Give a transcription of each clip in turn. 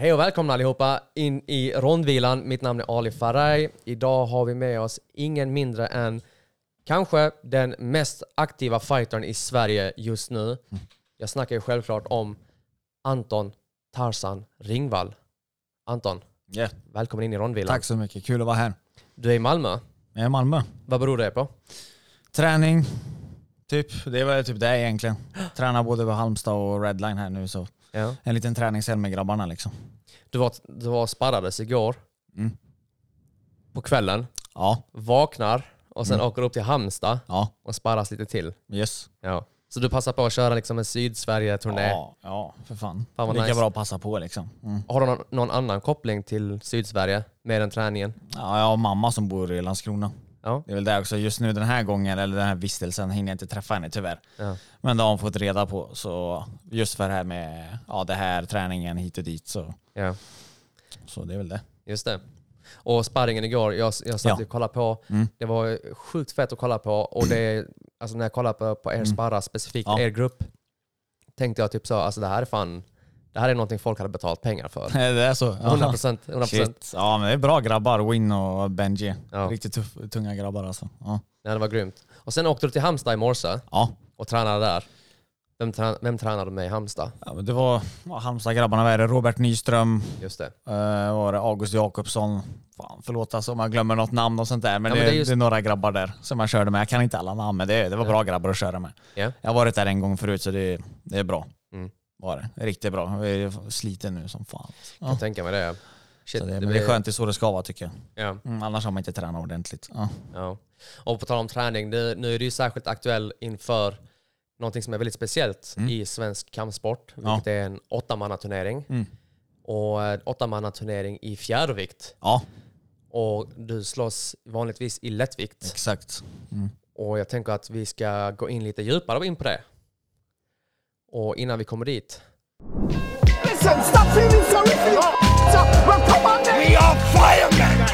Hej och välkomna allihopa in i rondvilan. Mitt namn är Ali Faraj. Idag har vi med oss ingen mindre än kanske den mest aktiva fightern i Sverige just nu. Jag snackar ju självklart om Anton Tarzan Ringvall. Anton, Yeah. välkommen in i rondvilan. Tack så mycket, kul att vara här. Du är i Malmö. Jag är i Malmö. Vad beror det på? Träning, typ. Det var typ det egentligen. Tränar både på Halmstad och Redline här nu så Ja. en liten träningshelg med grabbarna liksom. Du var, du var sparrades igår Mm. på kvällen, Ja, vaknar och sen åker upp till Halmstad ja, och sparras lite till. yes. Ja. Så du passar på att köra liksom en Sydsverige-turné. Ja, ja, för fan. Fan Lika nice. bra att passa på liksom. Mm. Har du någon, någon annan koppling till Sydsverige med den träningen? Ja, jag har mamma som bor i Landskrona. Ja. Det är väl det också. Just nu den här gången, eller den här vistelsen, hinner jag inte träffa henne tyvärr. ja. Men det har hon fått reda på. Så just för det här med ja, det här, träningen hit och dit. Så, Ja, så det är väl det. just det. Och sparringen igår, jag, jag satt Ja. och kollade på. Mm. Det var sjukt fett att kolla på. Och det, alltså när jag kollade på, på er sparra, specifikt Mm. Ja. er grupp, tänkte jag typ så, alltså det här är fan, det här är någonting folk hade betalat pengar för. det är så? 100 procent. 100 Shit. Ja men det är bra grabbar, Win och Benji. Ja. Riktigt tuff, tunga grabbar alltså. Ja. Ja, det var grymt. Och sen åkte du till Halmstad i morse ja. och tränade där. Vem, trä, vem tränade med i Halmstad? ja men det var ja, Halmstad-grabbarna, vad är det? Robert Nyström, Just det. uh, var det August Jakobsson. Fan, förlåt alltså om jag glömmer något namn och sånt där. Men, Ja, men det, det är just- det är några grabbar där som jag körde med. Jag kan inte alla namn men det, det var bra grabbar att köra med. Ja. Jag har varit där en gång förut så det, det är bra. Mm. Var det. Riktigt bra. Jag är sliten nu som fan. Kan Ja. tänka mig det. Shit, det, det men det är skönt, det är så det ska vara tycker jag. Ja. Mm, annars har man inte tränat ordentligt. Ja. Ja. Och på tal om träning, det, nu är det ju särskilt aktuell inför någonting som är väldigt speciellt i svensk kampsport, Mm. Ja. vilket är en åttamannaturnering. Mm. Och en åttamannaturnering i fjärrvikt. ja, Och du slåss vanligtvis i lättvikt. exakt. Mm. Och jag tänker att vi ska gå in lite djupare in på det. Och innan vi kommer dit. Listen, stop feeling sorry for you. Well, come on then. We are firemen!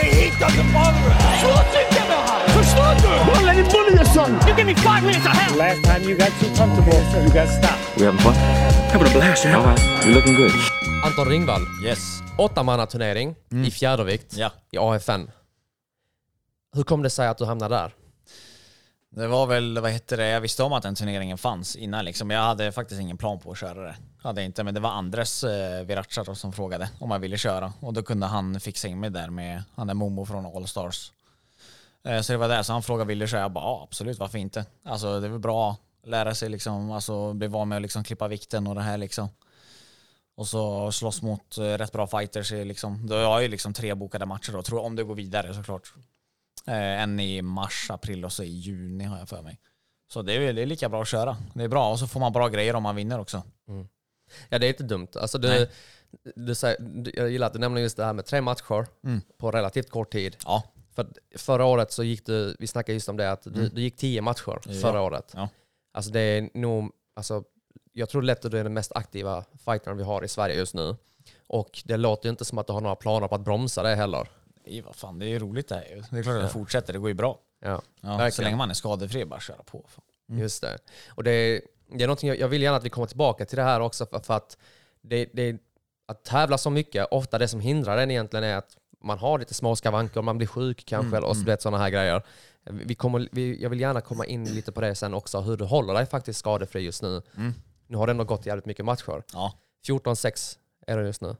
The heat doesn't bother us! Har. Förstår du? Don't let him bully your son. You give me five minutes of hell. Last time you got too comfortable, you got stopped. We having fun? Having a blast, yeah. All right. You're looking good. Anton Ringvall, Yes. åttamannaturnering i fjärrvikt Ja. i AFN. Hur kom det sig att du hamnade där? Det var väl, vad hette det, jag visste om att den turneringen fanns innan liksom. Jag hade faktiskt ingen plan på att köra det. Hade jag inte, men det var Andres eh, Viracha som frågade om jag ville köra. Och då kunde han fixa in mig där med han är Momo från All Stars. Eh, så det var där, så han frågade ville du köra? Jag bara ja, absolut, varför inte? Alltså det är väl bra att lära sig liksom, alltså bli van med att liksom klippa vikten och det här liksom. Och så slåss mot eh, rätt bra fighters. Liksom. Då har jag ju liksom tre bokade matcher då, tror jag, om det går vidare såklart. Eh, en i mars, april och så i juni har jag för mig. Så det är, det är lika bra att köra. Det är bra och så får man bra grejer om man vinner också. Ja, det är inte dumt. Alltså, du, du du, jag gillar att du nämner just det här med tre matcher Mm. på relativt kort tid. Ja, För förra året så gick du, vi snackade just om det, att du, du gick tio matcher Mm. Ja. förra året. Ja. Alltså det är nog, alltså, jag tror lätt att du är den mest aktiva fightern vi har i Sverige just nu. Och det låter ju inte som att du har några planer på att bromsa det heller. Det är, vad fan, det är roligt det här ju. Det är klart att det fortsätter, det går ju bra. Ja, Ja, så länge man är skadefri, bara köra på. Fan. Just det. Och det är, det är någonting jag, jag vill gärna att vi kommer tillbaka till det här också för, för att det, det, att tävla så mycket, ofta det som hindrar en egentligen är att man har lite små skavanker, man blir sjuk kanske och så vet sådana här grejer. Vi kommer, vi, jag vill gärna komma in lite på det sen också, hur du håller dig faktiskt skadefri just nu. Nu har det ändå gått jävligt mycket matcher. Ja. 14-6 är det just nu.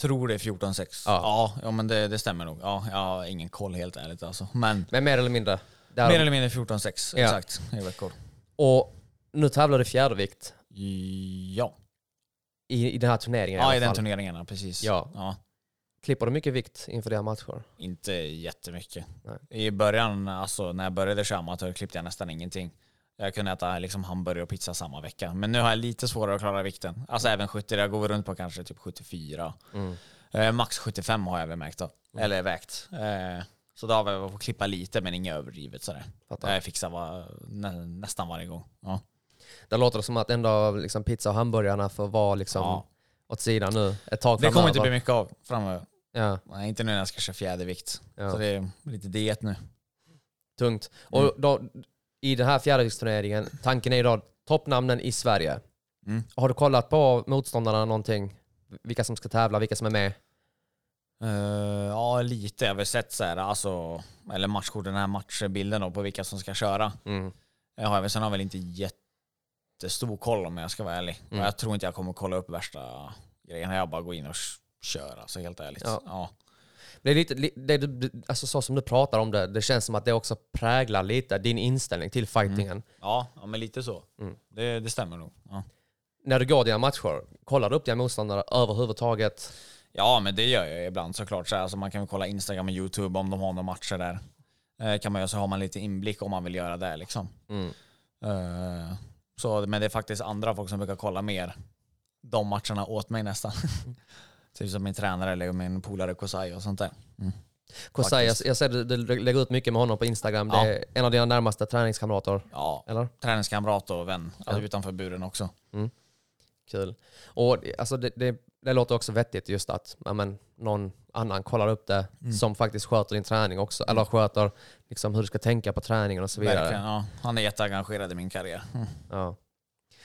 Tror det är 14-6. Ja. Ja, ja, men det, det stämmer nog. Ja, jag har ingen koll helt ärligt alltså. Men Men mer eller mindre. Mer eller mindre 14-6 Ja. exakt i veckor. Och nu tävlar du i fjärrvikt Ja, i, i den här turneringen i ja alla i den turneringen, precis. Ja. ja. Klipper du mycket vikt inför dina matcher? Inte jättemycket. Nej. I början, alltså när jag började köra amatör klippte jag nästan ingenting. Jag kunde äta liksom hamburgare och pizza samma vecka. Men nu har jag lite svårare att klara vikten. Alltså även 70, jag går runt på kanske typ 74. Mm. Eh, max 75 har jag väl märkt då. Eller vägt. Eh, så då har jag fått klippa lite men inget överdrivet sådär. Fattar. Jag fixar var, nä, nästan varje gång. Ja. Det låter som att ändå liksom pizza och hamburgarna får vara liksom Ja. åt sidan nu ett tag Det kommer inte bli mycket av framöver. Ja, Nej, inte nu när jag ska köra fjädervikt. Ja. Så det är lite diet nu. tungt. Mm. Och då, i den här fjärdeviktsturneringen, tanken är ju då toppnamnen i Sverige. Mm. Har du kollat på motståndarna någonting? vilka som ska tävla, vilka som är med? Eh, ja, lite. Jag har väl sett så här, alltså, eller matchkort, den här matchbilden då, på vilka som ska köra. Mm. Jag har, sen har jag väl inte jättestor koll om jag ska vara ärlig. Mm. Jag tror inte jag kommer kolla upp värsta grejerna. Jag bara går in och kör, alltså helt ärligt. Ja. Ja. Det är lite, li- det, du- alltså så som du pratar om det, det känns som att det också präglar lite din inställning till fightingen. Ja, ja, men lite så. Mm. Det, det stämmer nog. Ja. När du går dina matcher, kollar du upp dina motståndare överhuvudtaget? Ja, men det gör jag ibland såklart. Så alltså man kan väl kolla Instagram och YouTube om de har några matcher där. Eh, kan man göra så har man lite inblick om man vill göra det liksom. Mm. Eh, så, men det är faktiskt andra folk som brukar kolla mer de matcherna åt mig nästan. typ som min tränare eller min polare Kosai och sånt där. Kosai, jag, jag ser du, du lägger ut mycket med honom på Instagram. Det Ja. är en av dina närmaste träningskamrater, Ja, eller? träningskamrat och vän alltså Ja. utanför buren också. Kul. Och det- alltså det, det, det låter också vettigt just att men, någon annan kollar upp det Mm. som faktiskt sköter din träning också. Eller sköter liksom, hur du ska tänka på träningen och så vidare. Verkligen, ja. Han är jätteengagerad i min karriär. Mm. Ja.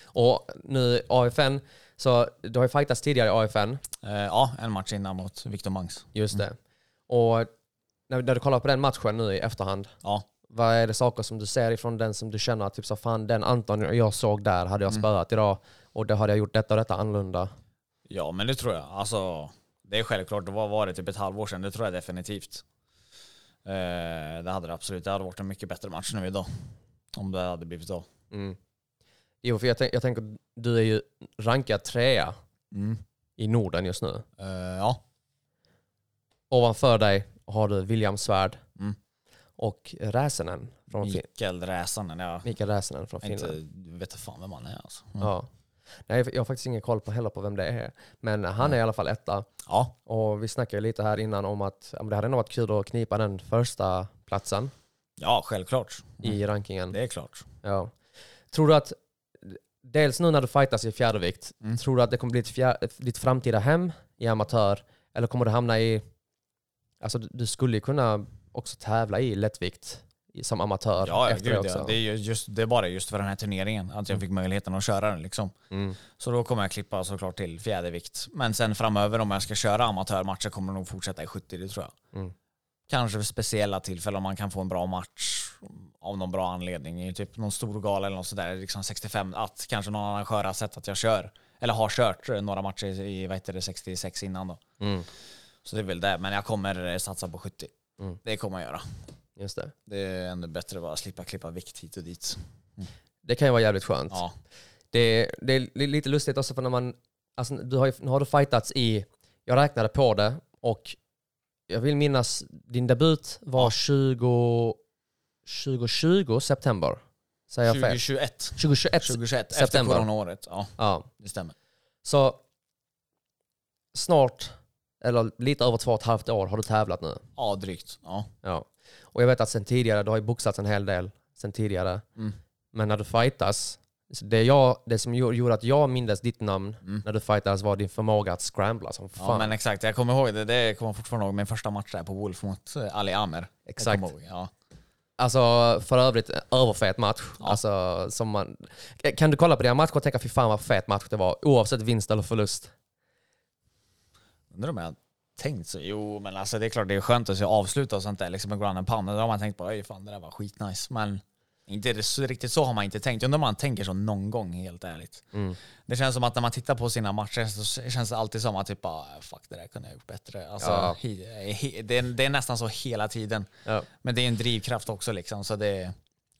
Och nu AFN, så du har ju fightats tidigare i AFN, Eh, ja, en match innan mot Victor Mangs. just det. Och när, när du kollar på den matchen nu i efterhand, Ja. vad är det saker som du ser ifrån den som du känner att typ så fan den Anton jag såg där hade jag Mm. spöat idag och då hade jag gjort detta och detta annorlunda. Ja, men det tror jag. Alltså, det är självklart. Det var, var det typ ett halvår sedan. Det tror jag definitivt. Eh, det hade det absolut. Det hade varit en mycket bättre match nu idag. Om det hade blivit då. Mm. Jo, för jag, tänk, jag tänker, du är ju rankad trea i Norden just nu. Eh, ja. Ovanför dig har du William Svärd Mm. och Räsänen från fin- Mikael Räsanen. Jag Mikael Räsänen från inte, Finland. vet fan vem han är alltså. Mm. Ja. Nej, jag har faktiskt ingen koll på heller på vem det är. Men han är i alla fall etta. Ja. Och vi snackade ju lite här innan om att ja, men det hade nog varit kul att knipa den första platsen ja, självklart. i rankingen. Det är klart. Ja. Tror du att, dels nu när du fightas i fjärdevikt, Mm. tror du att det kommer bli ett fjär, ditt framtida hem i amatör? Eller kommer du hamna i, alltså du, skulle ju kunna också tävla i lättvikt som amatör Ja, efter det gud, också. ja. Det, är ju just, det är bara just för den här turneringen. Att jag fick möjligheten att köra den liksom. Mm. Så då kommer jag klippa såklart till fjädervikt. Men sen framöver om jag ska köra amatörmatcher kommer jag nog fortsätta i 70, det tror jag. Mm. Kanske vid speciella tillfällen om man kan få en bra match av någon bra anledning. I typ någon stor gala eller något sådär, liksom 65, att kanske någon arrangör har sett att jag kör. Eller har kört några matcher i vad heter det, 66 innan då. Mm. Så det är väl det, men jag kommer satsa på 70. Mm. Det kommer jag göra. Just det. Det är ändå bättre att bara slippa klippa vikt hit och dit. Det kan ju vara jävligt skönt. Ja, Det, det är li- lite lustigt också för när man, alltså du har nu har du fightats i, jag räknade på det och jag vill minnas din debut var 20, 2020 september. Säger jag fel? 2021. 2021 2021, efter september. coronaåret. Ja, Ja. det stämmer. Så snart, eller lite över två och ett halvt år har du tävlat nu. Ja, drygt. Ja. Ja. Och jag vet att sen tidigare, du har ju boxats en hel del sen tidigare. Mm. Men när du fightas, det, jag, det som gjo- gjorde att jag mindes ditt namn Mm. när du fightas var din förmåga att scrambla som Ja, fan. men exakt. Jag kommer ihåg det. Det kommer jag fortfarande ihåg min första match där på Wolf mot eh, Ali Amer. Exakt. ihåg, Ja. Alltså för övrigt, en överfet match. Ja. Alltså, som man, kan du kolla på dina matcher och tänka fy fan vad fet match det var, oavsett vinst eller förlust? Undrar om jag tänkt så. Jo, men alltså det är klart det är skönt att se avsluta och sånt där liksom med ground and pound. Då har man tänkt på, oj fan det där var skitnice. Men inte riktigt så har man inte tänkt. Jag undrar om man tänker så någon gång helt ärligt. Mm. Det känns som att när man tittar på sina matcher så känns det alltid som att typ bara, fuck det där kunde jag gjort bättre. Alltså, Ja. he, he, det, är, det är nästan så hela tiden. Ja. Men det är en drivkraft också liksom, så det,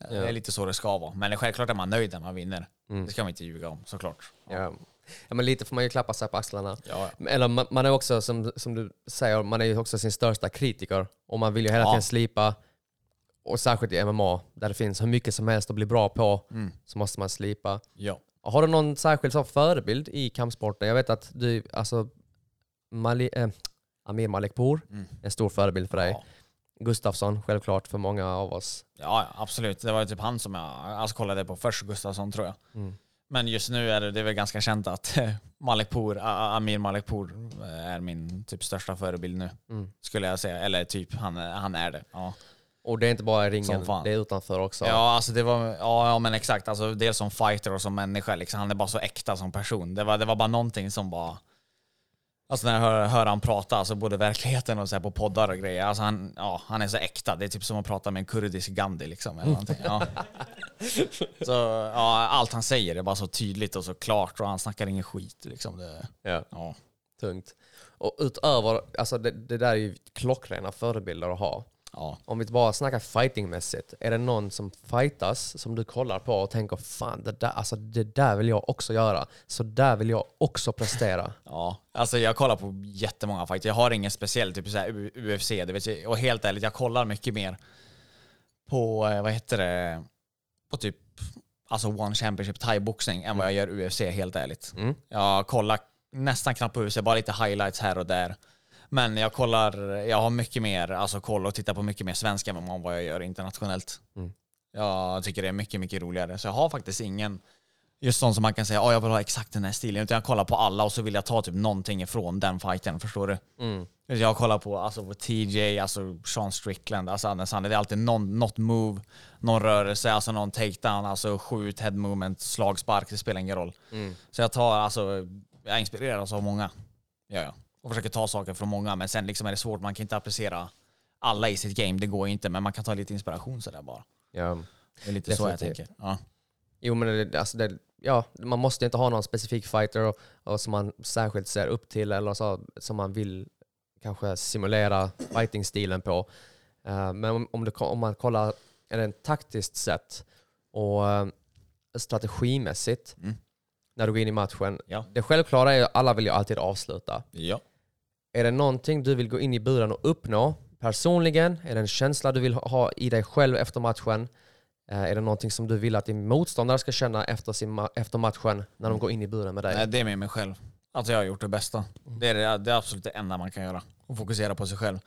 det är lite så det ska vara. Men självklart är man nöjd när man vinner. Mm. Det ska man inte ljuga om såklart. Ja. ja, men lite får man ju klappa sig på axlarna. Ja, Eller man, man är också, som, som du säger, man är ju också sin största kritiker. Och man vill ju hela Ja. tiden slipa. Och särskilt i MMA, där det finns hur mycket som helst att bli bra på, Mm. så måste man slipa. ja. Har du någon särskild så, förebild i kampsporten? Jag vet att du, alltså, Mali, eh, Amir Malikpour, Mm. en stor förebild för dig. Ja. Gustafsson, självklart för många av oss. Ja, absolut. Det var ju typ han som jag alltså, kollade på först, Gustafsson tror jag. Mm. Men just nu är det, det är väl ganska känt att Malikpour, A- Amir Malikpour är min typ största förebild nu. Mm. Skulle jag säga. Eller typ, han, är- han är det. Ja. Och det är inte bara i ringen, fan. det är utanför också. Ja, alltså det var, ja, ja men exakt. Alltså, dels som fighter och som människa. Liksom. Han är bara så äkta som person. Det var, det var bara någonting som bara... Alltså när jag hör, hör han prata, alltså både verkligheten och så på poddar och grejer. Alltså han, ja, han är så äkta. Det är typ som att prata med en kurdisk Gandhi liksom. Eller någonting. Ja. Så ja, allt han säger är bara så tydligt och så klart och han snackar ingen skit liksom. Det, Ja. ja. Tungt. Och utöver, alltså det, det där är ju klockrena förebilder att ha. Ja. Om vi bara snackar fightingmässigt, är det någon som fightas som du kollar på och tänker fan det där, alltså, det där vill jag också göra, så där vill jag också prestera? Ja, alltså jag kollar på jättemånga fighter. Jag har ingen speciell, typ så här UFC, det vet jag. Och helt ärligt, jag kollar mycket mer på, eh, vad heter det, på typ alltså One Championship thai-boxning än vad jag gör UFC, helt ärligt. Mm. Jag kollar nästan knappt på UFC, bara lite highlights här och där. Men jag kollar, jag har mycket mer alltså koll och tittar på mycket mer svenska än vad jag gör internationellt. Mm. Jag tycker det är mycket, mycket roligare. Så jag har faktiskt ingen just sån som man kan säga, oh, jag vill ha exakt den här stilen. Utan jag kollar på alla och så vill jag ta typ någonting ifrån den fighten, förstår du? Mm. Jag kollar på, alltså, på TJ, alltså Sean Strickland, alltså Anders. Det är alltid någon, något move, någon rörelse, alltså någon takedown, alltså skjut, head movement, slagspark, det spelar ingen roll. Mm. Så jag tar, alltså, jag inspireras av många. Ja, ja. Och försöker ta saker från många, men sen liksom är det svårt, man kan inte applicera alla i sitt game, det går inte, men man kan ta lite inspiration sådär bara. Ja. Det är lite så jag tänker. Ja. Jo men det, alltså det, ja, man måste inte ha någon specifik fighter och, och som man särskilt ser upp till eller så, som man vill kanske simulera fightingstilen på. Eh, men om, om, det, om man kollar en taktiskt sett och uh, strategimässigt Mm. när du går in i matchen. Ja. Det självklara är ju alla vill ju alltid avsluta. ja. Är det någonting du vill gå in i buren och uppnå personligen? Är det en känsla du vill ha- i dig själv efter matchen? Eh, Är det någonting som du vill att din motståndare ska känna efter, sin ma- efter matchen när de går in i buren med dig? Nej, det är med mig själv. Att jag har gjort det bästa. Det är, det, det är absolut det enda man kan göra. Och fokusera på sig själv.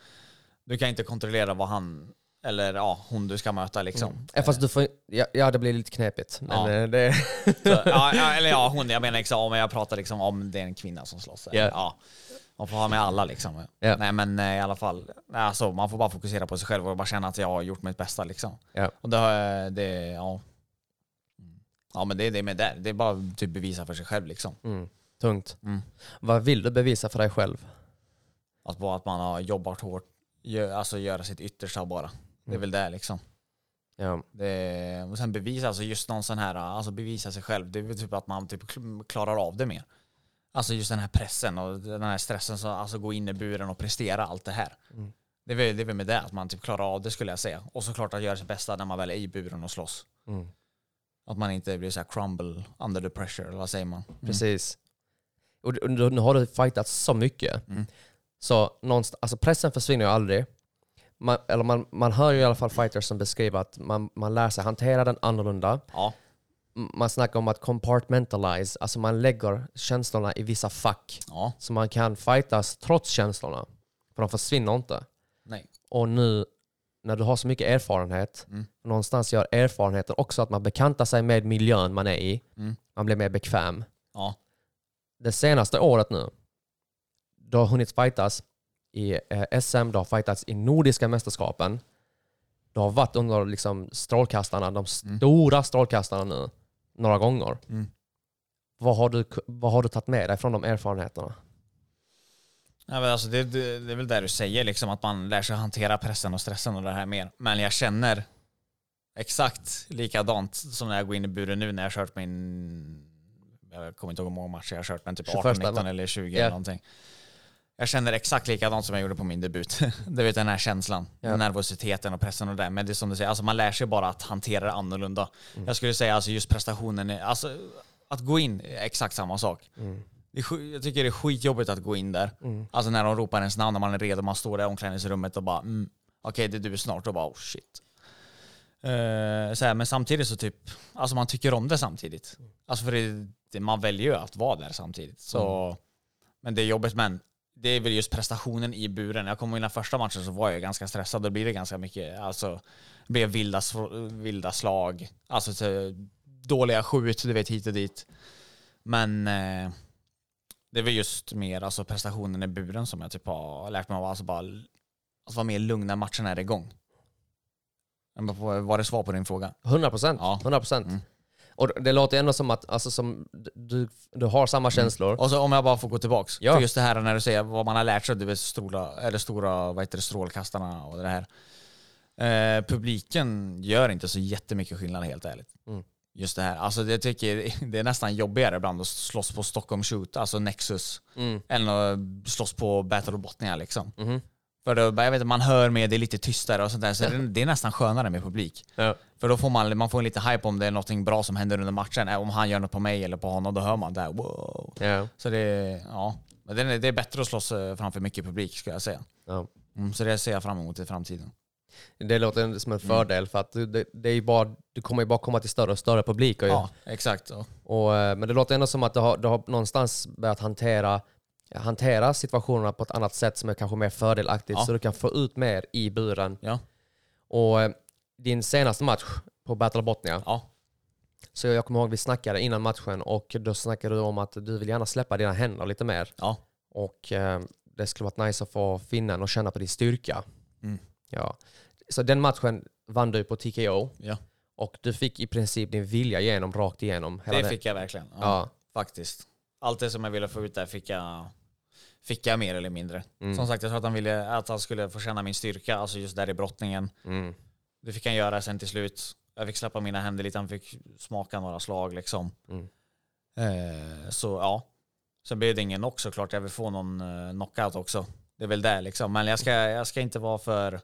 Du kan inte kontrollera vad han, eller ja, hon du ska möta liksom. Eh, Fast du får, ja, ja, det blir lite knepigt. Men Ja. eh, det, Så, ja, ja, eller ja, hon, jag menar liksom, om jag pratar liksom om det är en kvinna som slåss. Ja. Ja. Man får ha med alla liksom. Ja. Nej men eh, i alla fall, alltså, man får bara fokusera på sig själv och bara känna att jag har gjort mitt bästa liksom. Ja. Och det, har- det ja. Ja men det är det med det. Det är bara typ bevisa för sig själv liksom. mm, tungt. Mm. Vad vill du bevisa för dig själv? Att bara att man har jobbat hårt, gör, alltså göra sitt yttersta bara. Det är väl det liksom. Ja. Det, och sen bevisa, alltså just någon sån här, alltså bevisa sig själv. Det är väl typ att man typ kl- klarar av det mer. Alltså just den här pressen och den här stressen, så, alltså gå in i buren och prestera allt det här. Mm. Det, är väl, det är väl med det, att man typ klarar av det skulle jag säga. Och såklart att göra sitt bästa när man väl är i buren och slåss. Mm. Att man inte blir så här crumble under the pressure, eller vad säger man? Precis. Och nu har du fightat så mycket. Mm. Så någonstans, alltså pressen försvinner ju aldrig. Man, eller man, man hör ju i alla fall fighters som beskriver att man, man lär sig hantera den annorlunda. Ja, Man snackar om att compartmentalize, alltså man lägger känslorna i vissa fack. ja, Så man kan fightas trots känslorna. För de försvinner inte. nej. Och nu när du har så mycket erfarenhet, Mm. någonstans gör erfarenheten också att man bekantar sig med miljön man är i. Mm. Man blir mer bekväm. Ja, det senaste året nu, du har hunnit fightas i eh, SM, du har fightats i Nordiska mästerskapen. Du har varit under liksom, strålkastarna, de stora strålkastarna nu, några gånger. Mm. Vad, har du, vad har du tagit med dig från de erfarenheterna? Ja, men alltså det, det, det är väl det du säger, liksom, att man lär sig hantera pressen och stressen och det här mer. Men jag känner exakt likadant som när jag går in i buren nu när jag har kört min... Jag kommer inte ihåg hur många matcher jag har kört, men typ 18, 21, 19 eller 20 Ja. eller någonting. Jag känner exakt likadant som jag gjorde på min debut. du vet den här känslan, Ja. nervositeten och pressen och det. Men det är som du säger, alltså man lär sig bara att hantera det annorlunda. Jag skulle säga alltså just prestationen, är- alltså att gå in är exakt samma sak. Det är, jag tycker det är skitjobbigt att gå in där. Alltså när de ropar ens namn, när man är redo, man står där i omklädningsrummet och bara mm, okej det är du snart och bara oh shit. Eh, så här, men samtidigt så typ, alltså man tycker om det samtidigt. Alltså för det, det, man väljer ju att vara där samtidigt. Så, Men det är jobbigt men det är väl just prestationen i buren. Jag kommer ihåg den första matchen så var jag ganska stressad. Då blir det ganska mycket, alltså det blev vilda, vilda slag. Alltså så, dåliga skjut, du vet hit och dit. Men eh, det är väl just mer alltså prestationen i buren som jag typ har lärt mig av. Alltså bara att vara mer lugn när matchen är igång. Var det svar på din fråga? 100 procent. Ja. 100 procent. Mm. Och det låter ändå som att alltså, som, du, du har samma känslor. Och så om jag bara får gå tillbaks. Ja. För just det här när du säger vad man har lärt sig, du vet stora, eller stora vad heter det, strålkastarna och det här. Eh, publiken gör inte så jättemycket skillnad helt ärligt. Mm. Just det här. Alltså jag tycker det är nästan jobbigare ibland att slåss på Stockholm Shoot, alltså Nexus, Mm. än att slåss på Battle of Botnia liksom. Mhm. För då, jag vet, man hör mer, det är lite tystare och sånt där, så det, det är nästan skönare med publik. Ja. För då får man, man får lite hype om det är något bra som händer under matchen. Äh, Om han gör något på mig eller på honom, då hör man där wow. Ja. Så det, ja. Det, är, det är bättre att slåss eh, framför mycket publik skulle jag säga. Ja. Mm, så det ser jag fram emot i framtiden. Det låter som en Mm. fördel för att det, det är bara, du kommer ju bara komma till större och större publiker. ju. Ja, exakt. så. Och, eh, men det låter ändå som att du har, du har någonstans börjat hantera, hantera situationerna på ett annat sätt som är kanske mer fördelaktigt Ja. så du kan få ut mer i buren. Ja. Och eh, din senaste match på Battle Botnia, Ja. så jag kommer ihåg vi snackade innan matchen och då snackade du om att du vill gärna släppa dina händer lite mer. Ja. Och eh, det skulle varit nice att få finnen och känna på din styrka. Mm. Ja. Så den matchen vann du på TKO Ja. och du fick i princip din vilja igenom rakt igenom. Det fick jag verkligen. Ja, Ja. Faktiskt. Allt det som jag ville få ut där fick jag, fick jag mer eller mindre. Mm. Som sagt, jag tror att han ville att han skulle få känna min styrka, alltså just där i brottningen. Mm. Det fick han göra sen till slut. Jag fick släppa mina händer lite, han fick smaka några slag liksom. Mm. Eh, så ja. Sen blev det ingen knock såklart, jag vill få någon eh, knockout också. Det är väl det liksom. Men jag ska, jag ska inte vara för...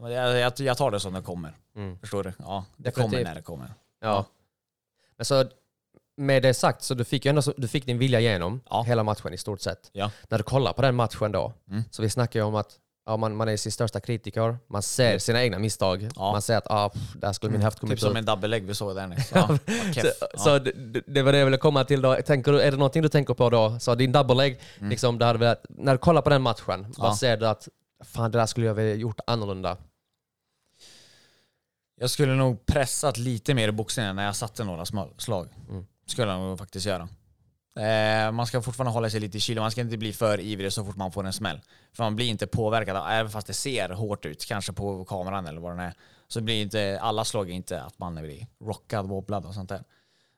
Jag, jag, jag tar det som det kommer. Mm. Förstår du? Ja, det kommer när det kommer. Ja. Men så med det sagt så du fick ändå du fick din vilja igenom Ja. hela matchen i stort sett. Ja. När du kollar på den matchen då, Mm. så vi snackar ju om att ja, man, man är sin största kritiker, man ser sina egna misstag, Ja. man ser att ah, pff, där skulle min höft kommit Typ som ut. en double leg vi såg där nyss. Ja. Så, så det, det- var det jag ville komma till då. Tänker du, är det någonting du tänker på då? Så din double leg, liksom, det hade när du kollar på den matchen, vad Mm. Ser du att fan det där skulle jag vilja gjort annorlunda? Jag skulle nog pressat lite mer i boxningen när jag satte några slag. Mm. Skulle nog faktiskt göra. Eh, man ska fortfarande hålla sig lite i kylan, man ska inte bli för ivrig så fort man får en smäll. För man blir inte påverkad, även fast det ser hårt ut, kanske på kameran eller vad det är. Så blir inte, alla slag inte att man blir rockad, wobblad och sånt där.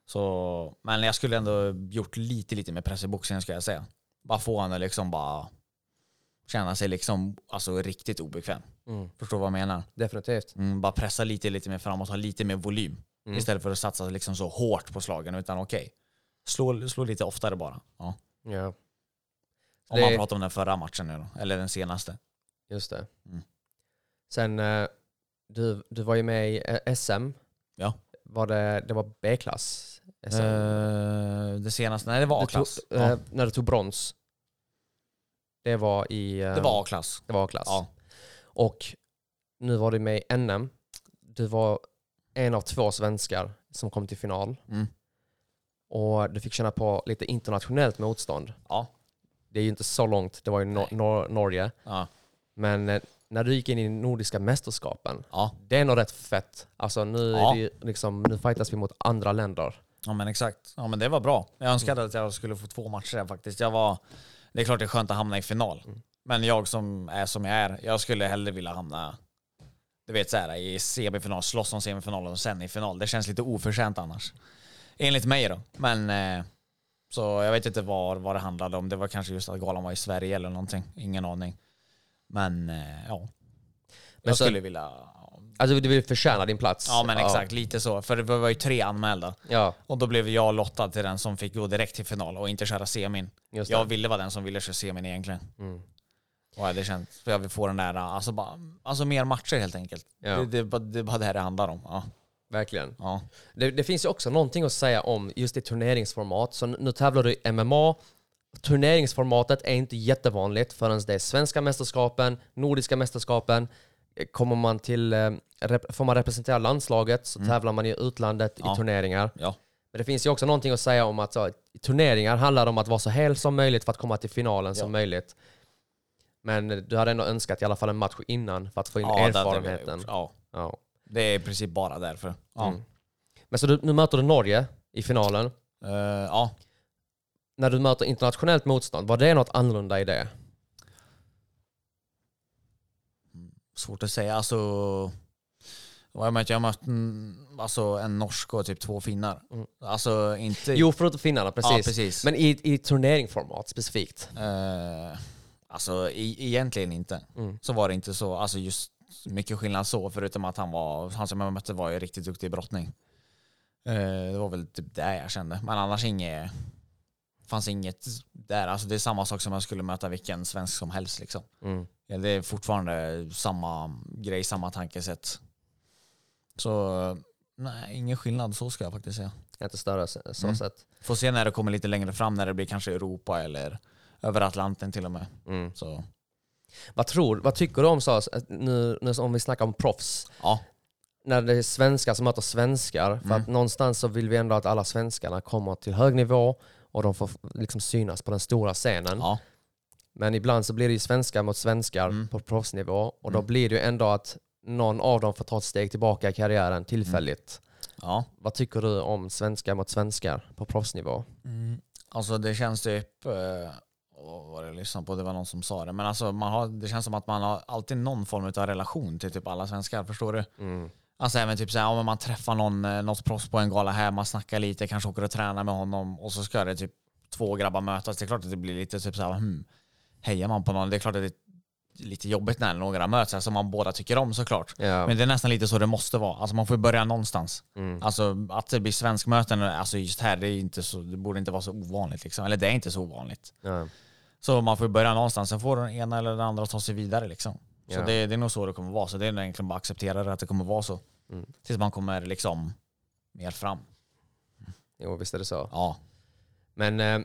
Så, men jag skulle ändå gjort lite, lite mer press i boxningen ska jag säga. Bara få honom liksom bara känna sig liksom alltså riktigt obekväm. Mm. Förstår vad jag menar? Definitivt. Mm, bara pressa lite, lite mer framåt, ha lite mer volym. Mm. Istället för att satsa liksom så hårt på slagen. Utan okej, slå, slå lite oftare bara. Ja. Ja, Om Det- man pratar om den förra matchen nu då, eller den senaste. just det. Mm. Sen, eh, du, du var ju med i eh, SM. Ja. Var det, det var B-klass? SM. Eh, det senaste, nej det var A-klass. Ja, eh, när du tog brons. Det var i... eh, det var A-klass. det var A-klass. Ja. Och nu var du med i NM. Du var en av två svenskar som kom till final. Mm. Och du fick känna på lite internationellt motstånd. Ja. Det är ju inte så långt, det var ju Nor- Nor- Norge. Ja. Men eh, när du gick in i Nordiska mästerskapen, Ja. det är nog rätt fett. Alltså nu, Ja. är det liksom, nu fightas vi mot andra länder. ja men exakt. Ja men det var bra. Jag önskade att jag skulle få två matcher där faktiskt. Jag var, det är klart det är skönt att hamna i final. Men jag som är som jag är, jag skulle hellre vilja hamna du vet så här, i semifinal, slåss om semifinalen och sen i final. Det känns lite oförtjänt annars. Enligt mig då. Men eh, så jag vet inte vad, vad det handlade om. Det var kanske just att galan var i Sverige eller någonting. Ingen aning. Men eh, ja. Men Jag så- skulle vilja... Alltså du vill förtjäna din plats. Ja men exakt, lite så. För det var ju tre anmälda. Ja, Och då blev jag lottad till den som fick gå direkt till final och inte köra semin. Jag ville vara den som ville köra semin egentligen. Mm. Och ja, det känns, för jag vill få den där, alltså, bara, alltså mer matcher helt enkelt. Ja. Det, det, det är bara det här det handlar om. Ja. Verkligen. Ja. Det, det finns ju också någonting att säga om just i turneringsformat. Så nu tävlar du i MMA. Turneringsformatet är inte jättevanligt förrän det är svenska mästerskapen, nordiska mästerskapen. Kommer man till, eh, får man representera landslaget så tävlar man i utlandet Ja. i turneringar. Ja. Men det finns ju också någonting att säga om att så, turneringar handlar om att vara så hel som möjligt för att komma till finalen som möjligt. Men du hade ändå önskat i alla fall en match innan för att få in Ja, det erfarenheten. gjort. Ja. Ja. Det är i princip bara därför. Ja. Mm. Men så du, nu möter du Norge i finalen. Eh, ja. När du möter internationellt motstånd, var det något annorlunda i det? Svårt att säga. Alltså, Jag mötte, jag mötte mm, alltså en norsk och typ två finnar. Alltså inte... Jo, förutom finnarna, precis. Ja, precis. Men i, i turneringsformat specifikt. Eh, alltså i, egentligen inte. Så var det inte så, alltså just mycket skillnad så, förutom att han var, han som jag mötte var ju riktigt duktig i brottning. Eh, det var väl typ det jag kände. Men annars inget, fanns inget där. Alltså det är samma sak som jag skulle möta vilken svensk som helst liksom. Mm. Ja, det är fortfarande samma grej, samma tankesätt. Så nej, ingen skillnad så ska jag faktiskt säga. Inte större så Mm. sätt. Får se när det kommer lite längre fram, när det blir kanske Europa eller över Atlanten till och med. Mm. Så Vad, tror, vad tycker du om så, nu, nu om vi snackar om proffs? ja, När det är svenskar som möter svenskar, för Mm. att någonstans så vill vi ändå att alla svenskarna kommer till hög nivå och de får liksom synas på den stora scenen. ja, Men ibland så blir det ju svenskar mot svenskar Mm. på proffsnivå och då blir det ju ändå att någon av dem får ta ett steg tillbaka i karriären tillfälligt. ja. Vad tycker du om svenskar mot svenskar på proffsnivå? Alltså det känns typ, eh, vad var det jag lyssnade på, det var någon som sa det, men alltså man har, det känns som att man har alltid någon form av relation till typ alla svenskar, förstår du? Mm. Alltså även typ såhär, om man träffar någon, eh, något proffs på en gala här, man snackar lite, kanske åker och tränar med honom och så ska det typ två grabbar mötas. Det är klart att det blir lite typ såhär, hmm, hejar man på någon? Det är klart att det är lite jobbigt när några möts, som man båda tycker om såklart. Ja. Men det är nästan lite så det måste vara. Alltså man får börja någonstans. Mm. Alltså att det blir svenskmöten, alltså just här, det, är inte så, det borde inte vara så ovanligt liksom. Eller det är inte så ovanligt. Ja. Så man får börja någonstans, sen får den ena eller den andra ta sig vidare liksom. Så Ja. det, det är nog så det kommer vara. Så det är egentligen bara att acceptera det, att det kommer vara så. Mm. Tills man kommer liksom mer fram. Jo, visst är det så. Ja. Men eh,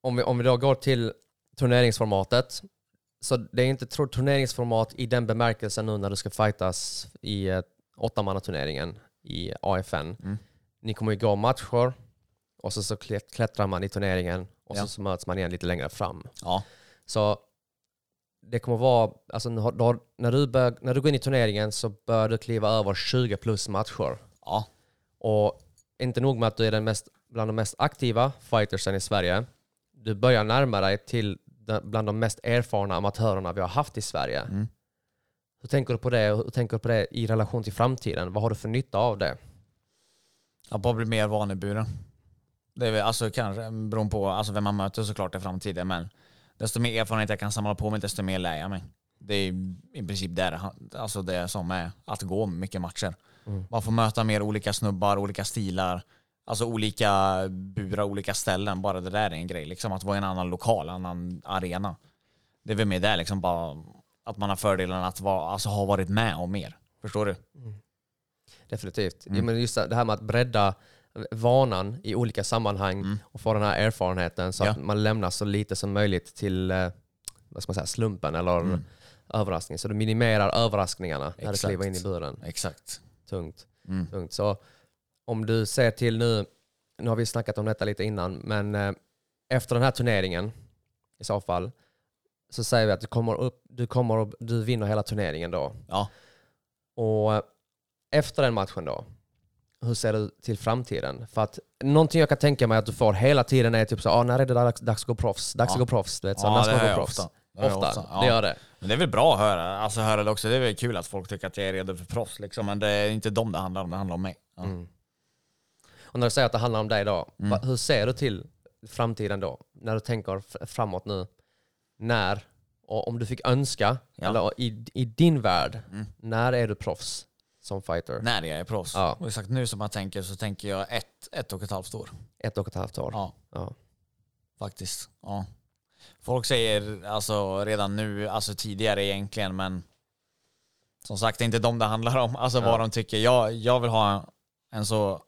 om, vi, om vi då går till turneringsformatet. Så det är inte turneringsformat i den bemärkelsen nu när du ska fightas i eh, åttamannaturneringen i AFN. Mm. Ni kommer ju gå matcher och så, så klätt- klättrar man i turneringen och Ja. så, möts man igen lite längre fram. Ja. Så det kommer vara, alltså när, du bör, när du går in i turneringen så bör du kliva över 20 plus matcher. Ja. Och inte nog med att du är den mest, bland de mest aktiva fightersen i Sverige. Du börjar närma dig till den, bland de mest erfarna amatörerna vi har haft i Sverige. Mm. Hur tänker du på det? och Hur tänker du på det i relation till framtiden? Vad har du för nytta av det? Att bara bli mer vaneburen. Det är väl, alltså kanske beroende på alltså, vem man möter såklart i framtiden, men desto mer erfarenhet jag kan samla på mig, desto mer lär jag mig. Det är i princip där, alltså det som är att gå mycket matcher. Man får möta mer olika snubbar, olika stilar, alltså olika burar, olika ställen. Bara det där är en grej, liksom att vara i en annan lokal, en annan arena. Det är väl mer där, liksom bara att man har fördelen att vara, alltså, ha varit med om mer. Förstår du? Definitivt. Mm. Ja, men just det här med att bredda vanan i olika sammanhang och få den här erfarenheten så att Mm. Ja. man lämnar så lite som möjligt till eh, vad ska man säga, slumpen eller Mm. överraskning. Så du minimerar överraskningarna när du Exakt. kliver in i buren. Exakt. Tungt. Mm. Tungt. Så om du ser till nu, nu har vi snackat om detta lite innan, men eh, efter den här turneringen i så fall, så säger vi att du kommer upp, du kommer upp, du vinner hela turneringen då. Ja. Och eh, efter den matchen då, hur ser du till framtiden? För att någonting jag kan tänka mig att du får hela tiden är typ så, ah, när är det dags, dags att gå proffs? Dags Ja. att gå proffs? Du vet, så, Ja, när ska man gå proffs? ofta. Ofta, ofta, ja. det gör det. Men det är väl bra att höra, alltså höra det också. Det är väl kul att folk tycker att jag är redo för proffs liksom. Men det är inte dem det handlar om, det handlar om mig. Ja. Mm. Och när du säger att det handlar om dig då, Mm. hur ser du till framtiden då? När du tänker framåt nu, när, och om du fick önska, Ja. eller i, i din värld, Mm. när är du proffs som fighter? När jag är proffs. Ja. Och exakt nu som jag tänker så tänker jag ett, ett och ett halvt år. Ett och ett halvt år? Ja, Ja. faktiskt. Ja. Folk säger alltså redan nu, alltså tidigare egentligen, men som sagt det är inte dem det handlar om. Alltså Ja. vad de tycker. Jag, jag vill ha en så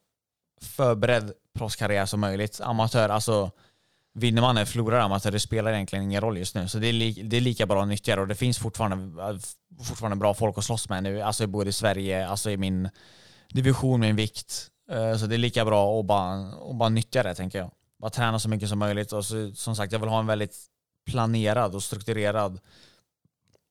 förberedd proffskarriär som möjligt. Amatör, alltså vinner man eller förlorar amatör, det spelar egentligen ingen roll just nu. Så det är, li, det är lika bra att nyttja det och det finns fortfarande, fortfarande bra folk att slåss med nu. Alltså både i Sverige, alltså i min division, min vikt. Eh, Så det är lika bra att bara, att bara nyttja det tänker jag. Bara träna så mycket som möjligt och så, som sagt jag vill ha en väldigt planerad och strukturerad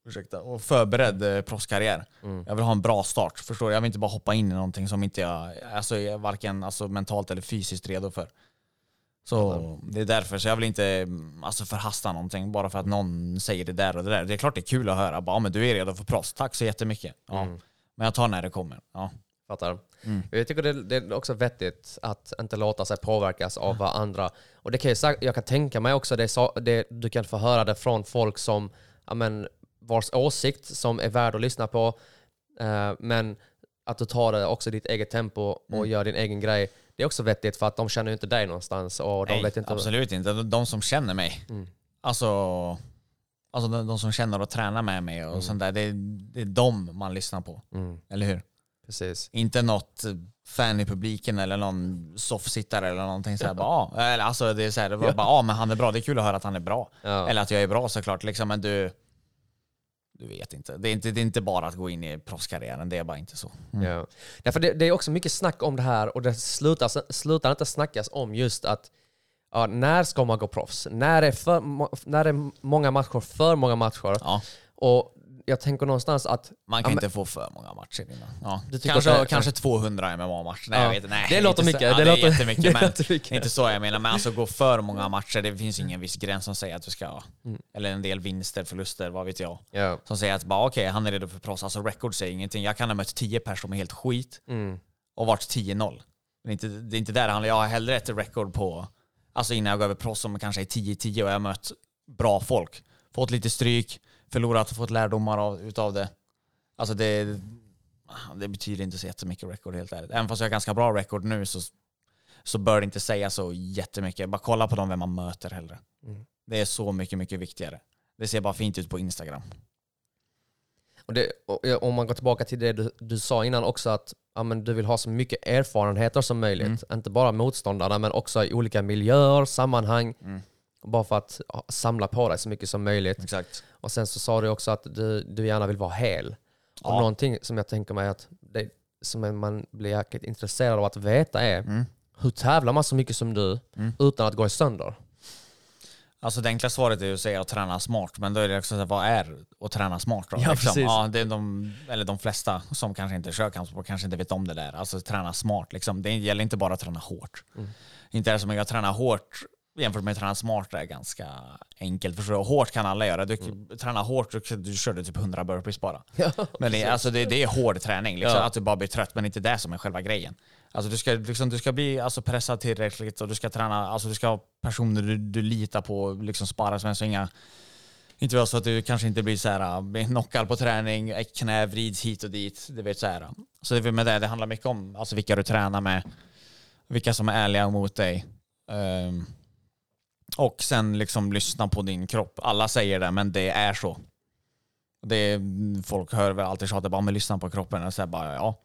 ursäkta, och förberedd eh, proffskarriär. Mm. Jag vill ha en bra start, förstår du? Jag vill inte bara hoppa in i någonting som inte jag alltså, är varken alltså, mentalt eller fysiskt redo för. Så det är därför, så jag vill inte mm, alltså, förhasta någonting bara för att någon säger det där och det där. Det är klart det är kul att höra, bara, "Ja, men du är redo för proffs, tack så jättemycket. Ja. Mm. Men jag tar när det kommer. Ja. Fattar? Mm. Jag tycker det, det är också vettigt att inte låta sig påverkas av vad andra... Och det kan jag, jag kan tänka mig också, det, så- det, du kan få höra det från folk som, ja, men, vars åsikt som är värd att lyssna på, eh, men att du tar det också i ditt eget tempo och Mm. gör din egen grej. Det är också vettigt för att de känner ju inte dig någonstans och de Nej, vet inte... absolut inte. De, som känner mig. Mm. Alltså, alltså de, de som känner och tränar med mig och sånt där. Det, är- det är de man lyssnar på. Mm, Eller hur? precis. Inte något fan i publiken eller någon soffsittare eller någonting såhär. Bara, ah, eller alltså det är såhär, var bara, ah, men han är bra. Det är kul att höra att han är bra. Ja. Eller att jag är bra såklart. Liksom, men du, du vet inte. Det är inte. det är inte bara att gå in i proffskarriären. Det är bara inte så. Ja. Ja, för det, det är också mycket snack om det här och det slutar, slutar inte snackas om just att ja, när ska man gå proffs? När är, för, när är många matcher för många matcher? Ja. Och jag tänker någonstans att... Man kan ja, inte få för många matcher innan. Ja. Kanske, det- kanske 200 MMA-matcher. Nej, Ja. jag vet, nej, Det låter mycket, Så, ja, det det, låter- är jättemycket. det men låter mycket. är inte så jag menar. Men alltså gå för många matcher, det finns ingen viss gräns som säger att du ska... Mm. Eller en del vinster, förluster, vad vet jag. Ja. Som säger att bara okej, han är redo för proffs. Alltså record säger ingenting. Jag kan ha mött 10 personer som är helt skit Mm. och varit 10-0. Men det är inte, det är inte där det handlar. Jag har hellre ett record på, alltså innan jag går över proffs som kanske är 10-10 och jag har mött bra folk. Fått lite stryk, förlorat och fått lärdomar av, utav det. Alltså det, det betyder inte så jättemycket record helt ärligt. Även fast jag har ganska bra record nu så, så bör det inte säga så jättemycket. Bara kolla på dem vem man möter hellre. Mm. Det är så mycket, mycket viktigare. Det ser bara fint ut på Instagram. Och det, och, om man går tillbaka till det du, du sa innan också att ja, men du vill ha så mycket erfarenheter som möjligt. Mm. Inte bara motståndarna men också i olika miljöer, sammanhang. Mm. Bara för att samla på dig så mycket som möjligt. Exakt. Och sen så sa du också att du, du gärna vill vara hel. Och Ja. någonting som jag tänker mig att det, som man blir jäkligt intresserad av att veta är Mm. hur tävlar man så mycket som du Mm. utan att gå i sönder? Alltså det enkla svaret är ju att säga att träna smart, men då är det också så här, vad är att träna smart då? Ja, precis. ja, det är de, eller de flesta som kanske inte kör kampsport kanske inte vet om det där. Alltså träna smart liksom. Det gäller inte bara att träna hårt. Mm. Inte är det som att jag tränar hårt jämfört med att träna smart är ganska enkelt. Förstår du? Hårt kan alla göra. Du tränar hårt, du, du körde typ 100 burpees bara. men det, är- alltså det, det är hård träning, liksom, Ja. att du bara blir trött, men inte det som är själva grejen. Alltså du ska, liksom, du ska bli alltså, pressad tillräckligt och du ska träna, alltså du ska ha personer du, du litar på, liksom spara med så inga inte vara så att du kanske inte blir så här, äh, knockad på träning, ett knä vrids hit och dit. Du vet så här. Så det, med det, det handlar mycket om alltså, vilka du tränar med, vilka som är ärliga mot dig. Ehm, och sen liksom lyssna på din kropp. Alla säger det, men det är så. Det är, folk hör väl alltid tjata bara, men lyssna på kroppen. Och så bara, ja.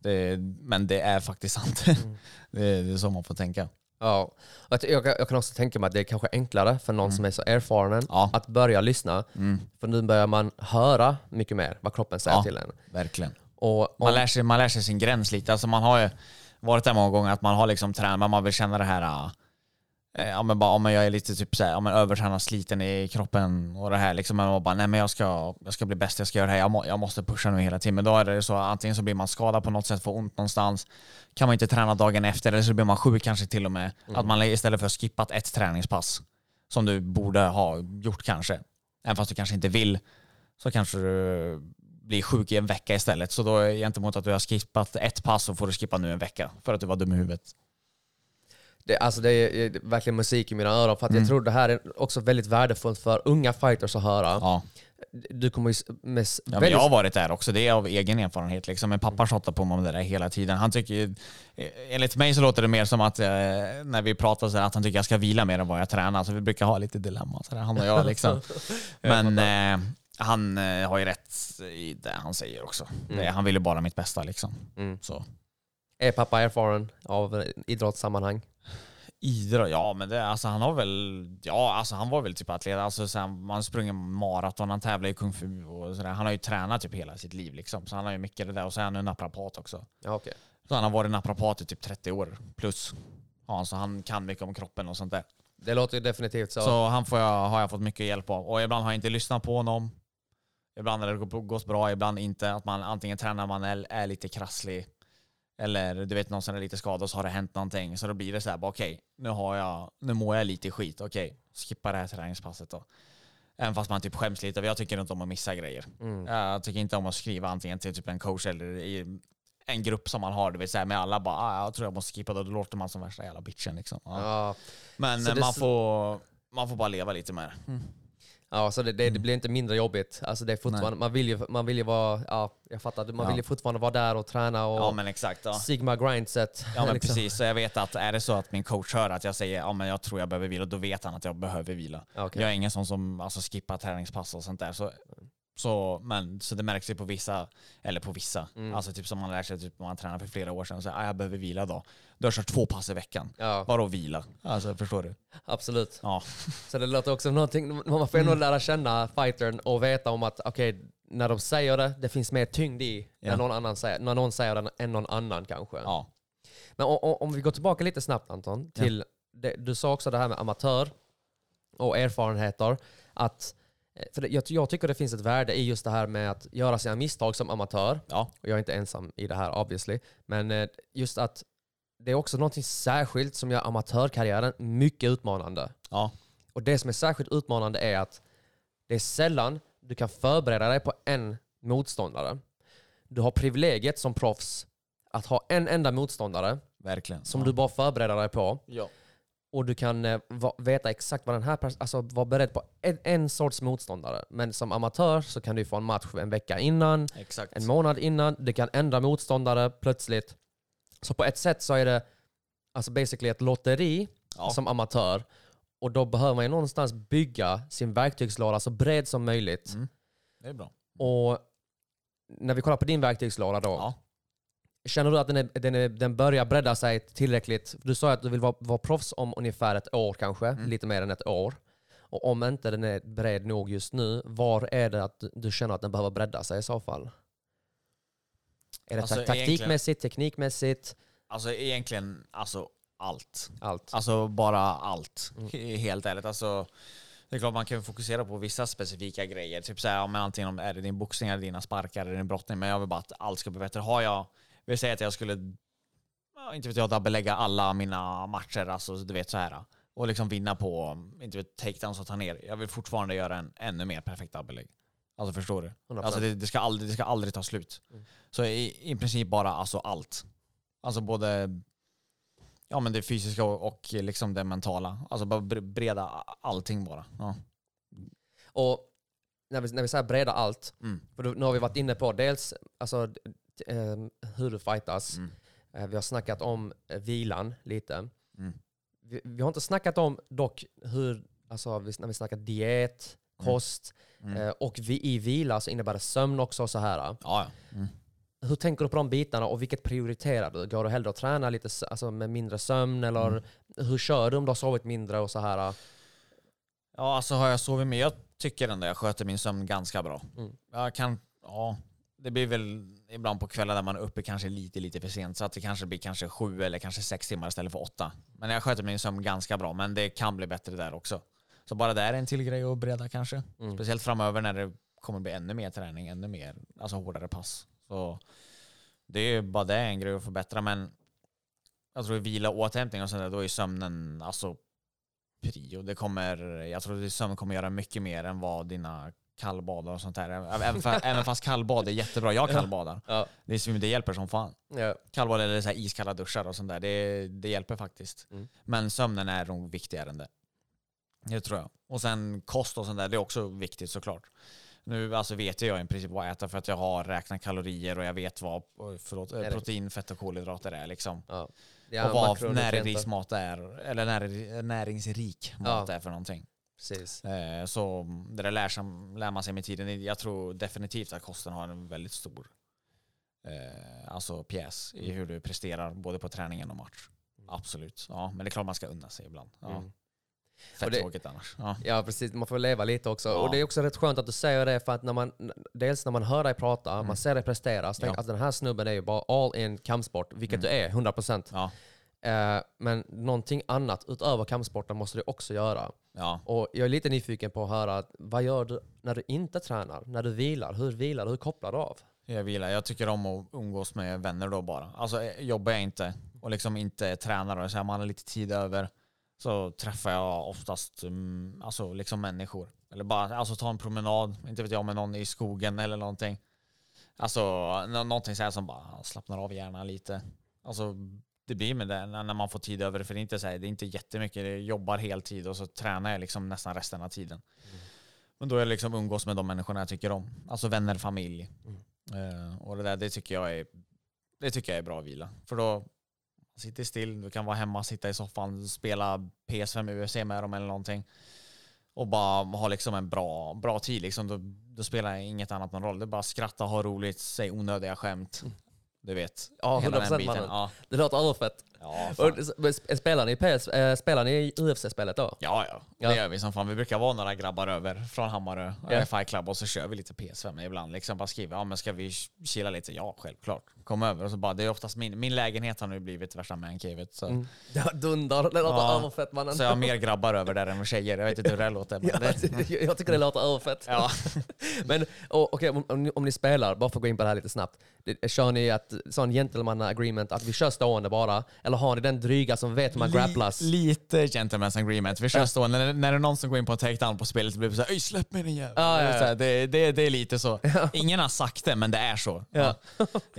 Det, men det är faktiskt sant. det, är, det är så man får tänka. Ja. Jag, jag kan också tänka mig att det är kanske enklare för någon som är så erfaren Mm. Ja. att börja lyssna. Mm, För nu börjar man höra mycket mer vad kroppen säger Ja. till en. verkligen. Och Man lär, sig, man lär sig sin gräns lite. Alltså man har ju varit där många gånger att man har liksom tränat, man vill känna det här eh, Ja men bara om jag är lite typ såhär, ja men övertränad, sliten i kroppen och det här liksom. Man bara, nej men jag ska, jag ska bli bäst, jag ska göra det här, jag, må, jag måste pusha nu hela tiden. Men då är det så, antingen så blir man skadad på något sätt, får ont någonstans, kan man inte träna dagen efter, eller så blir man sjuk kanske till och med. Att man istället för att skippat ett träningspass, som du borde ha gjort kanske, även fast du kanske inte vill, så kanske du blir sjuk i en vecka istället. Så då är gentemot att du har skippat ett pass så får du skippa nu en vecka för att du var dum i huvudet. Det, alltså det är är verkligen musik i mina öron för att Mm. jag tror det här är också väldigt värdefullt för unga fighters att höra. Ja. Du kommer ju med Ja, men jag har varit där också, det är av egen erfarenhet. Liksom. Min pappa tjatar på mig om det där hela tiden. Han tycker, eh, enligt mig så låter det mer som att eh, när vi pratar så att han tycker jag ska vila mer än vad jag tränar. Så vi brukar ha lite dilemma, så där, han och jag. Liksom. Men eh, han eh, har ju rätt i det han säger också. Det, han vill ju bara mitt bästa. Liksom. Mm. Så. Är pappa erfaren av eh, idrottssammanhang? Idrott, ja men det, alltså han har väl, ja alltså han var väl typ atlet, alltså så här, man sprungit maraton, han tävlar i kung fu och sådär. Han har ju tränat typ hela sitt liv liksom, så han har ju mycket det där och så är han ju naprapat också. Ja, okej. Så han har varit naprapat i typ 30 år plus. Ja, så han kan mycket om kroppen och sånt där. Det låter ju definitivt så. Så han får jag, har jag fått mycket hjälp av. Och ibland har jag inte lyssnat på honom. Ibland har det gått- bra, ibland inte. Att man antingen tränar man är, är lite krasslig. Eller du vet någon som är lite skadad och så har det hänt någonting. Så då blir det så här, bara, okej, nu har jag, nu mår jag lite skit. Okej, skippa det här träningspasset då. Även fast man typ skäms lite, jag tycker inte om att missa grejer. Mm. Jag tycker inte om att skriva antingen till typ en coach eller i, en grupp som man har, du vet, så här, med alla bara ah, jag tror jag måste skippa, då då låter man som värsta jävla bitchen liksom. Ja. Ja, Men eh, det man, får, man får bara leva lite med det. Ja så det, det, det blir inte mindre jobbigt. Alltså det är fortfarande, man, vill ju, man vill ju vara, ja, jag fattar, man Ja. vill ju fortfarande vara där och träna och Ja men exakt. Ja. Sigma grindset. Ja men liksom. precis, så jag vet att är det så att min coach hör att jag säger ja men jag tror jag behöver vila, då vet han att jag behöver vila. Okej. Jag är ingen sån som alltså, skippar träningspass och sånt där. Så, så, men, så det märks ju på vissa, eller på vissa, Mm. alltså typ som man lär sig typ, när man tränar för flera år sedan, så ah, jag behöver vila då. Du har kört två pass i veckan. Ja. Bara att vila. Alltså förstår du? Absolut. Ja. Så det låter också som någonting, man får ändå lära känna fightern och veta om att okej, när de säger det, det finns mer tyngd i Ja. när, någon annan säger, när någon säger det än någon annan kanske. ja. Men o- o- om vi går tillbaka lite snabbt Anton, till det, du sa också det här med amatör och erfarenheter. Att, för det, jag, jag tycker det finns ett värde i just det här med att göra sina misstag som amatör. Ja. Och jag är inte ensam i det här obviously. Men eh, just att det är också någonting särskilt som gör amatörkarriären mycket utmanande. Ja. Och det som är särskilt utmanande är att det är sällan du kan förbereda dig på en motståndare. Du har privilegiet som proffs att ha en enda motståndare Verkligen. som ja. du bara förbereder dig på. Ja. Och du kan eh, va, veta exakt vad den här personen, alltså vara beredd på en, en sorts motståndare. Men som amatör så kan du få en match en vecka innan, Exakt. en månad innan, du kan ändra motståndare plötsligt. Så på ett sätt så är det alltså basically ett lotteri Ja. som amatör. Och då behöver man ju någonstans bygga sin verktygslåda så bred som möjligt. Mm. Det är bra. Och när vi kollar på din verktygslåda då, Ja. Känner du att den, är, den, är, den börjar bredda sig tillräckligt? Du sa att du vill vara, vara proffs om ungefär ett år kanske, Mm. lite mer än ett år. Och om inte den är bred nog just nu, var är det att du- känner att den behöver bredda sig i så fall? Är det Alltså, ta- taktikmässigt, teknikmässigt, Alltså egentligen, alltså allt. allt? Alltså bara allt. He- Helt ärligt. Alltså, det är klart man kan fokusera på vissa specifika grejer. Typ såhär, om antingen om är det din boxning, eller dina sparkar, eller din brottning. Men jag vill bara att allt ska bli bättre. Har jag, vill säga att jag skulle, inte vet jag, belägga alla mina matcher, alltså du vet så här Och liksom vinna på, inte vet, takedowns och ta ner. Jag vill fortfarande göra en ännu mer perfekt belägg. Alltså förstår du? 100%. Alltså det, det, ska aldrig, det ska aldrig ta slut. Så i, i princip bara alltså allt. Alltså både Ja men det fysiska och, och liksom det mentala. Alltså bara bre- breda allting bara. Ja. Och när vi, när vi säger breda allt, Mm. för nu har vi varit inne på dels alltså, hur du fightas. Mm. Eh, vi har snackat om eh, vilan lite. Mm. Vi, vi har inte snackat om dock hur, alltså när vi snackar diet, kost Mm. eh, och vi, i vila så innebär det sömn också och så här. Ja. Mm. Hur tänker du på de bitarna och vilket prioriterar du? Går du hellre att träna lite alltså, med mindre sömn eller Mm. hur kör du om du har sovit mindre och så här? ja alltså har jag sovit med, jag tycker ändå jag sköter min sömn ganska bra. Mm. Jag kan, ja. Det blir väl ibland på kvällar där man är uppe kanske lite, lite för sent. Så att det kanske blir kanske sju eller kanske sex timmar istället för åtta. Men jag sköter min sömn ganska bra, men det kan bli bättre där också. Så bara där är en till grej att breda kanske. Mm. Speciellt framöver när det kommer bli ännu mer träning, ännu mer, alltså hårdare pass. Så det är bara det en grej att förbättra, men jag tror vila och återhämtning och sånt där, då är sömnen alltså prio. Det kommer, jag tror att sömn kommer göra mycket mer än vad dina kallbad och sånt där. Även, fa- även fast kallbad är jättebra, jag kallbadar. Ja. Det, är, det hjälper som fan. Ja. Kallbad eller så iskalla duschar och sånt där, det, det hjälper faktiskt. Mm. Men sömnen är nog viktigare än det. Det tror jag. Och sen kost och sånt där, det är också viktigt såklart. Nu alltså vet jag i princip vad jag äter för att jag har räknat kalorier och jag vet vad förlåt, protein, fett och kolhydrater är liksom. Ja. och vad näringsrik mat är, eller när, näringsrik mat Ja. är för någonting. Precis. Eh, Så det där lär, sig, lär man sig med tiden. Jag tror definitivt att kosten har en väldigt stor eh, alltså pjäs i hur du presterar både på träningen och match. Absolut. Ja, men det är klart man ska unna sig ibland. Ja. Mm. Fett det- tråkigt annars. Ja. Ja precis, man får leva lite också. Ja. Och det är också rätt skönt att du säger det för att när man, dels när man hör dig prata, man ser dig prestera, så tänker Mm. Ja. att den här snubben är ju bara all in kampsport, vilket du är, 100%. Ja. Eh, men någonting annat utöver kampsporten måste du också göra. Ja. Och jag är lite nyfiken på att höra, vad gör du när du inte tränar? När du vilar? Hur vilar du? Hur kopplar du av? Jag vilar. Jag tycker om att umgås med vänner då bara. Alltså eh, jobbar jag inte och liksom inte tränar och så här, man har lite tid över så träffar jag oftast mm, alltså liksom människor. Eller bara alltså, ta en promenad, inte vet jag, med någon i skogen eller någonting. Alltså nå- någonting så här som bara slappnar av hjärnan lite. Alltså det blir med det när man får tid över det. För det är inte, så här, det är inte jättemycket. Jag jobbar heltid och så tränar jag liksom nästan resten av tiden. Men då är det liksom umgås med de människorna jag tycker om. Alltså vänner, familj. Eh, och det där, det tycker jag är, det tycker jag är bra vila. För då sitter still, du kan vara hemma, sitta i soffan, spela PS5 UFC med dem eller någonting. Och bara ha liksom en bra, bra tid. Liksom. Då, då spelar inget annat någon roll. Det är bara skratta, ha roligt, säga onödiga skämt. Du vet. Ja, hela 100% den biten. mannen. Ja, Det låter överfett. Ja, fan. Spelar ni PS, eh, spelar ni UFC-spelet då? Ja, ja, Ja. det gör vi som fan. Vi brukar vara några grabbar över från Hammarö, Ja. yeah. Fight Club, och så kör vi lite PS5 ibland. Liksom bara skriver, ja men ska vi chilla lite? Ja, självklart. Kom över. Och så bara, det är oftast min, min lägenhet har nu blivit värsta mancavet. Så. Ja, dundar. Det låter Ja. överfett mannen. så jag har mer grabbar över där än tjejer. Jag vet inte hur det låter. Men Ja, det, jag tycker det låter överfett. ja. Men och, okej, om, om, ni, om ni spelar, bara för att gå in på det här lite snabbt. Kör ni ett sån gentleman agreement att vi kör stående bara? Eller har ni den dryga som vet hur man grapplas? Li, lite gentleman's agreement. Vi kör stående. När, när det är någon som går in på en takedown på spelet så blir det såhär Öj släpp mig din jävel. Ja, ja, ja. Det, är så det, det, det är lite så. Ingen har sagt det men det är så. Ja.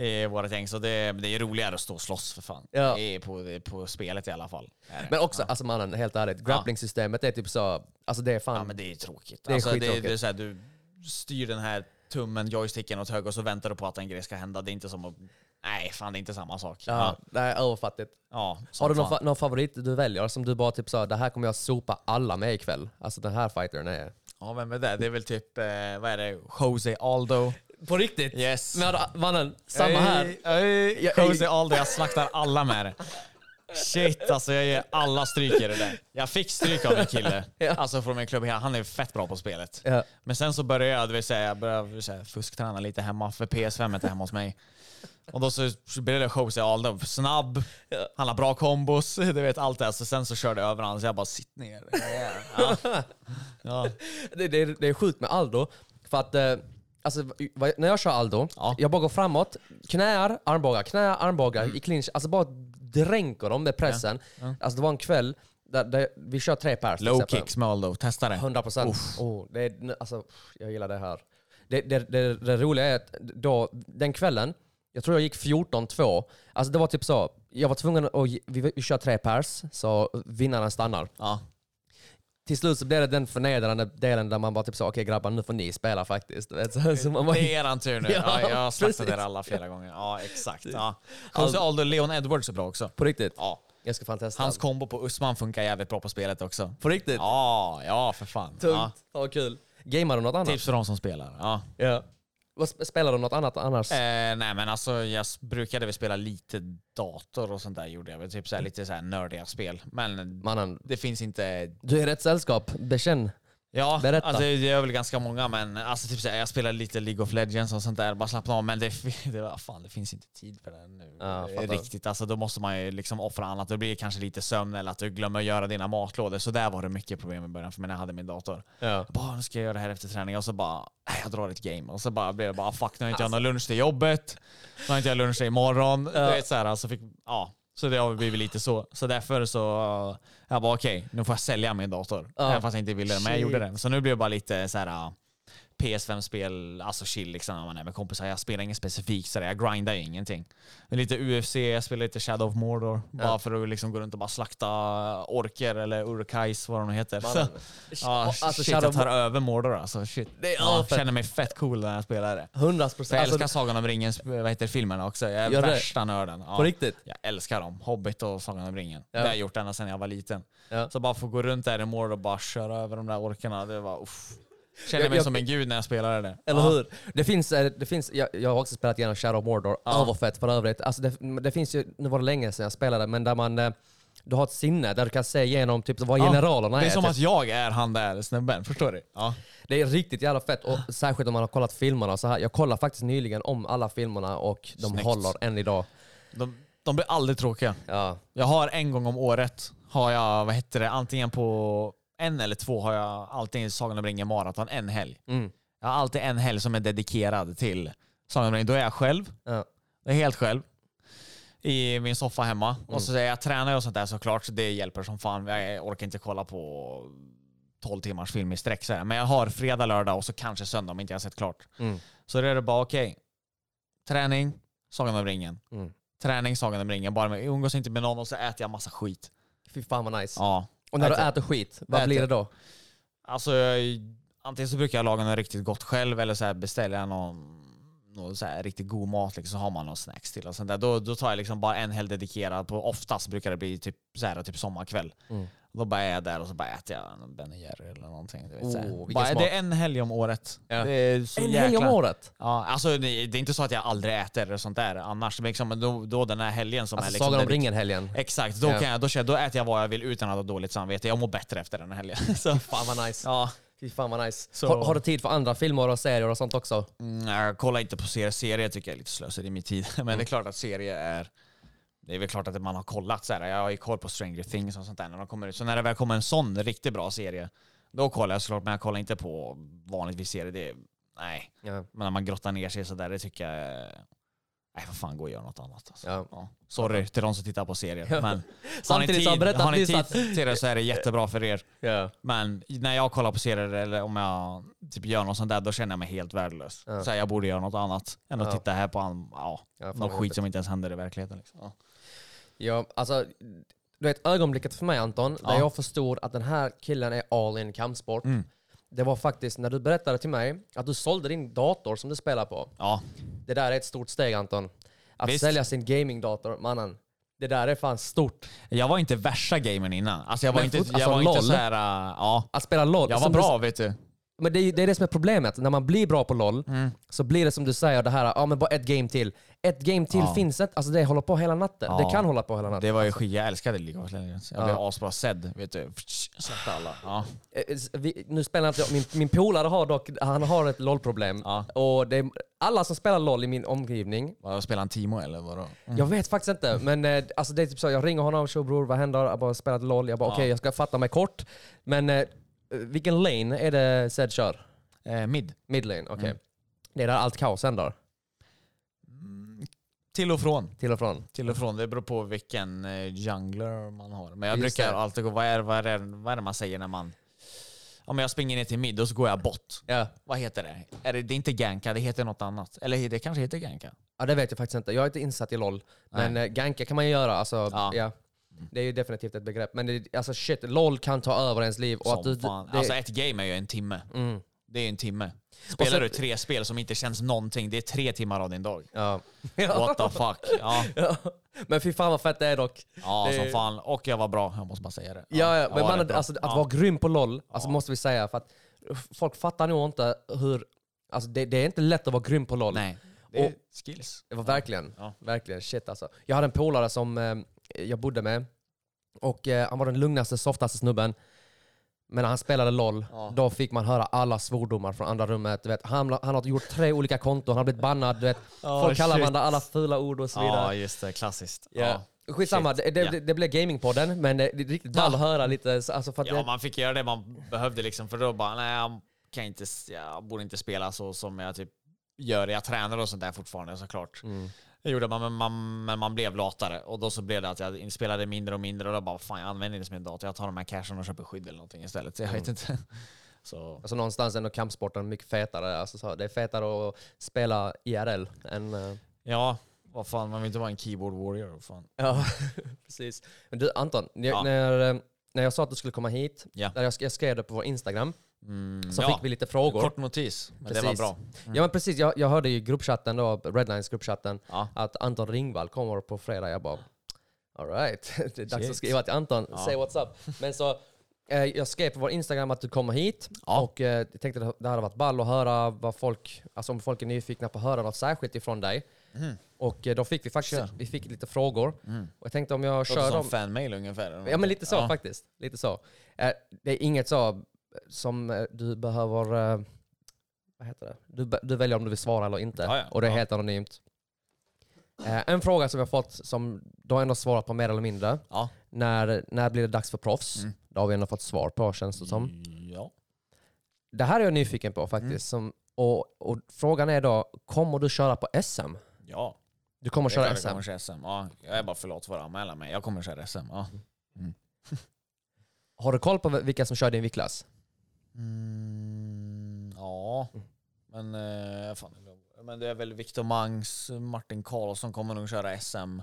I vårt gäng. Så det, det är roligare att stå och slåss för fan. Ja. Det är på, det är på spelet i alla fall. Är det. Men också, alltså mannen, helt ärligt, grappling-systemet är typ så, alltså det är fan... Ja men det är tråkigt. Det är alltså, det, skittråkigt. det är så här, du styr den här tummen, joysticken åt höger och så väntar du på att en grej ska hända. Det är inte som att... Nej, fan det är inte samma sak. ja, Ja, det är överfattigt. ja Har du någon, fa- någon favorit du väljer som du bara typ sa, det här kommer jag sopa alla med ikväll? Alltså den här fightern är... Ja, vem är det? Det är väl typ, eh, vad är det? Jose Aldo. På riktigt? Yes. Men mannen, samma här. Ey, ey, Jose Aldo, jag slaktar alla med det. Shit alltså, jag ger alla stryk i det där. Jag fick stryk av en kille, Ja. alltså från min klubb. Han är fett bra på spelet. Ja. Men sen så började jag, det vill säga, jag började vill säga, fuskträna lite hemma, för PS5 är inte hemma hos mig. Och då så blev det Jose Aldo, snabb, han har bra kombos, du vet allt det. här. Så sen så körde jag över honom, så jag bara sitt ner. Ja. Ja. Det, det, är- det är sjukt med Aldo, för att eh, alltså, när jag kör Aldo, Ja. jag bara går framåt, knäar, armbågar, knäar, armbågar i clinch, alltså bara dränker dem med pressen. Alltså det var en kväll där, där vi kör tre pers. Low kicks med Aldo, testa det. 100 procent. Oh, det är, alltså, jag gillar det här. Det, det, det, det roliga är att då, den kvällen, jag tror jag gick 14-2. Alltså det var typ så, jag var tvungen att, vi, vi kör tre pers, så vinnaren stannar. Ja. Till slut så blev det den förnedrande delen där man bara typ så, okej grabbar nu får ni spela faktiskt. Du vet, Så, så man bara, Det är eran tur nu. Ja, Ja, jag har slaktat er alla flera gånger. Ja, exakt. Ja. Jose Aldo, Leon Edwards är bra också. på riktigt, Ja. jag ska fan testa. Hans kombo på Usman funkar jävligt bra på spelet också. på riktigt? Ja, ja för fan. Tungt. Ja. Ja. kul. Gamear du något annat? Tips för de som spelar. Ja. Ja. Vad Spelar du något annat annars? Eh, nej men alltså jag brukade väl spela lite dator och sånt där gjorde jag väl. Typ såhär, lite såhär nördiga spel. Men Mannen, det finns inte... du är i rätt sällskap. Bekänn. Ja, Berätta. alltså det är väl ganska många men alltså typ såhär, jag spelar lite League of Legends och sånt där, bara slappna av. Men det, det, fan, det finns inte tid för det nu. Ja. Riktigt, alltså då måste man ju liksom offra annat. Det blir kanske lite sömn eller att du glömmer göra dina matlådor. Så där var det mycket problem i början för mig när jag hade min dator. Ja. Jag bara, nu ska jag göra det här efter träning och så bara, jag drar ett game. Och så bara blev det bara, fuck nu har inte jag någon lunch till jobbet. Nu har inte jag lunch till imorgon. Ja. Du vet så här, alltså fick, ja. Så det har blivit lite så. Så därför så, jag bara okej, nu får jag sälja min dator. Ja. Även fast jag inte ville det, men jag gjorde det. Så nu blir det bara lite så här. Uh, PS5-spel, alltså chill liksom när man är med kompisar. Jag spelar inget specifikt sådär, jag grindar ju ingenting. Lite UFC, jag spelar lite Shadow of Mordor. Bara Ja. för att liksom gå runt och bara slakta orker eller urkais, vad de nu heter. Mannen. Ja, Alltså, shit, Shadow jag tar över Mordor alltså. Shit. Det ja, avfett. känner mig fett cool när jag spelar det. 100 För procent. jag Alltså, älskar Sagan om ringen, vad heter filmerna också. Jag är Gör det? värsta nörden. Ja. På riktigt? Jag älskar dem. Hobbit och Sagan om ringen. Ja. Det har jag gjort ända sedan jag var liten. Ja. Så bara få gå runt där i Mordor och bara köra över de där orkerna, det var uff. Känner Jag- mig jag- som en gud när jag spelade det. Eller ja. hur? Det finns, eh, det finns jag, jag har också spelat igenom Shadow of Mordor, Ja. överfett för övrigt. Alltså det, det finns ju, nu var det länge sedan jag spelade, men där man, eh, du har ett sinne där du kan se igenom typ vad generalerna Det är är. som typ. att jag är han där snubben, förstår du? Ja. Det är riktigt jävla fett, och särskilt om man har kollat filmerna så här. Jag kollade faktiskt nyligen om alla filmerna och de Snyggt. håller än idag. De, de blir aldrig tråkiga. Ja. Jag har en gång om året, har jag, vad heter det, antingen på en eller två har jag alltid Sagan om ringen maraton, en helg. Mm. Jag har alltid en helg som är dedikerad till Sagan om ringen. Då är jag själv, Ja. jag är helt själv. I min soffa hemma. Mm. Och så är jag tränar och sånt där såklart, så det hjälper som fan. Jag orkar inte kolla på 12 timmars film i sträck. Så här. Men jag har fredag, lördag och så kanske söndag om inte jag har sett klart. Mm. Så då är det bara okej. träning, Sagan om ringen. Mm. Träning, Sagan om ringen. Bara med, jag umgås inte med någon och så äter jag massa skit. Fy fan vad nice. Ja. Och när du Äter- äter skit, vad Äter. blir det då? Alltså, jag, antingen så brukar jag laga något riktigt gott själv eller så här beställer jag någon, någon så här riktigt god mat liksom, så har man någon snacks till och sånt där. Då, då tar jag liksom bara en helg dedikerad på, oftast brukar det bli typ, så här, typ sommarkväll. Mm. Då bara är jag där och så bara äter jag en Ben Jerry eller någonting. Du vet, Oh, bara, smak. det är en helg om året. Ja. Det är så En jäkla... helg om året? Ja, alltså det, är inte så att jag aldrig äter sånt där annars, men liksom, då, då den här helgen som Alltså är liksom Sagan om ringen-helgen. Exakt, då, Ja. kan jag, då, jag- då äter jag vad jag vill utan att ha dåligt samvete. Jag mår bättre efter den här helgen. Så, Fan vad nice. ja. Fy fan vad nice. Så- Har, har du tid för andra filmer och serier och sånt också? Mm, jag kollar inte på serier. Serier tycker jag är lite slöseri i min tid. Men det är klart att serier är... Det är väl klart att man har kollat så här. Jag har ju koll på Stranger Things och sånt där när de kommer ut. Så när det väl kommer en sån riktigt bra serie, då kollar jag såklart. Men jag kollar inte på vanligtvis serier. Det nej. Ja. Men när man grottar ner sig sådär, det tycker jag... Nej, för fan, gå och gör något annat. Alltså. Ja. Ja. Sorry till de som tittar på serier. Ja. Men har Samtidigt ni så har tid, berättat har ni tid att- till det så är det jättebra för er. Ja. Men när jag kollar på serier eller om jag typ gör något sånt där, då känner jag mig helt värdelös. Så här, jag borde göra något annat än att titta här på an, ja, någon vad skit som inte ens händer i verkligheten. Liksom. Ja. Alltså, du vet ögonblicket för mig Anton, där Ja. jag förstod att den här killen är all in kampsport. Mm. Det var faktiskt när du berättade till mig att du sålde din dator som du spelar på. ja. Det där är ett stort steg Anton. Att Visst. sälja sin gamingdator, mannen. Det där är fan stort. Jag var inte värsta gamern innan. Alltså jag var Men inte, jag alltså var inte så här, äh, ja. Att spela LOL. Jag var som bra vet du. Men det är, det är det som är problemet. När man blir bra på LOL så blir det som du säger, det här, ja men bara ett game till. Ett game till Ja. finns inte. Alltså det håller på hela natten. Ja. Det kan hålla på hela natten. Det var ju skit, jag älskade League of Legends. Jag blev Ja. asbra sedd, vet du. Släppte alla. Ja. Eh, s- vi, nu spelar inte min, min polare har dock, han har ett LOL-problem. Och det är, alla som spelar LOL i min omgivning, Vad spelar han Timo eller vadå? jag vet faktiskt inte, men eh, alltså det är typ så, jag ringer honom, tjo bror vad händer? Jag bara spelat LOL, jag bara okej jag ska fatta mig kort. Men eh, vilken lane är det Zed kör? Eh, mid. Mid lane, okej. Mm. Det är där allt kaos händer, Till och från. till och från. Till och från, det beror på vilken eh, jungler man har. Men jag Just brukar det. alltid gå, vad är, vad, är, vad är det man säger när man... Om jag springer ner till mid och så går jag bort. Ja. Vad heter det? Är det? Det är inte ganka, det heter något annat. Eller det kanske heter ganka? ja, det vet jag faktiskt inte. Jag är inte insatt i LOL. Men eh, ganka kan man ju göra, alltså ja. Ja. Det är ju definitivt ett begrepp. Men det, alltså shit, LOL kan ta över ens liv. Och Som att du, fan. det, Alltså ett game är ju en timme. mm, Det är en timme. Spelar så- du tre spel som inte känns någonting, det är tre timmar av din dag. ja. What the fuck? Ja, Ja. Men fy fan vad fett det är dock. ja Det- som fan. Och jag var bra, jag måste bara säga det. Ja, ja. men man, alltså, att vara grym på LOL, alltså, måste vi säga, för att folk fattar nog inte hur... Alltså, det, det är inte lätt att vara grym på LOL. Nej, det är Och- skills. Det var verkligen, verkligen shit alltså. Jag hade en polare som eh, jag bodde med, och eh, han var den lugnaste, softaste snubben. Men när han spelade LOL, Ja. då fick man höra alla svordomar från andra rummet. Du vet, han, han har gjort tre olika konton, han har blivit bannad. Du vet, Ja, folk kallar shit. varandra alla fula ord och så vidare. Ja, just det. Klassiskt. Ja. Skitsamma, det, det, Ja. det, blev gamingpodden, men det, är riktigt ball att höra lite. så- Alltså för att Ja, det, man fick göra det man behövde liksom, för då bara, nej jag kan inte, jag borde inte spela så som jag typ gör. Jag tränar och sånt där fortfarande såklart. Mm. Det gjorde man men, man, men man blev latare. Och då så blev det att jag spelade mindre och mindre och då bara, fan jag använder inte min dator, jag tar de här cashen och köper skydd eller någonting istället. Så jag vet inte. Så, Alltså någonstans nog kampsporten mycket fetare. Alltså så, det är fetare att spela IRL än... eh, ja, vad fan, man vill inte vara en keyboard warrior. Fan. Ja, precis. Men du Anton, när, Ja. när, eh, när jag sa att du skulle komma hit, Ja. där jag, jag skrev det på vår Instagram, Mm, så ja. fick vi lite frågor. Kort notis, men det var Precis. bra. Ja men precis, jag, jag hörde i gruppchatten då, Redlines gruppchatten, Ja. att Anton Ringvall kommer på fredag. Jag bara, alright, det är dags Shit. att skriva till Anton, Ja. say what's up. Men så, eh, jag skrev på vår Instagram att du kommer hit Ja. och eh, jag tänkte att det hade varit ball att höra vad folk, alltså om folk är nyfikna på att höra något särskilt ifrån dig. Och eh, då fick vi faktiskt Mm. Kör. Mm. vi fick lite frågor. Och jag tänkte om jag Låter kör som dem... fanmail ungefär. Ja men lite så Ja. faktiskt. Lite så. Eh, det är inget så som eh, du behöver... eh, vad heter det? Du, du väljer om du vill svara eller inte. Ja, ja. Och det är helt anonymt. En fråga som jag fått som du har ändå svarat på mer eller mindre. När, när blir det dags för proffs? Mm. Det har vi ändå fått svar på känns det som. Ja. Det här är jag nyfiken på faktiskt. Mm. Som, och, och frågan är då, kommer du köra på SM? Ja. Du kommer köra SM? Jag kommer köra SM. Ja, jag är bara för lat för att anmäla mig. Jag kommer köra SM. Ja. Har du koll på vilka som kör din viktklass? Mm, ja. Men, eh, fan, men det är väl Viktor Mangs, Martin Karlsson kommer nog köra SM.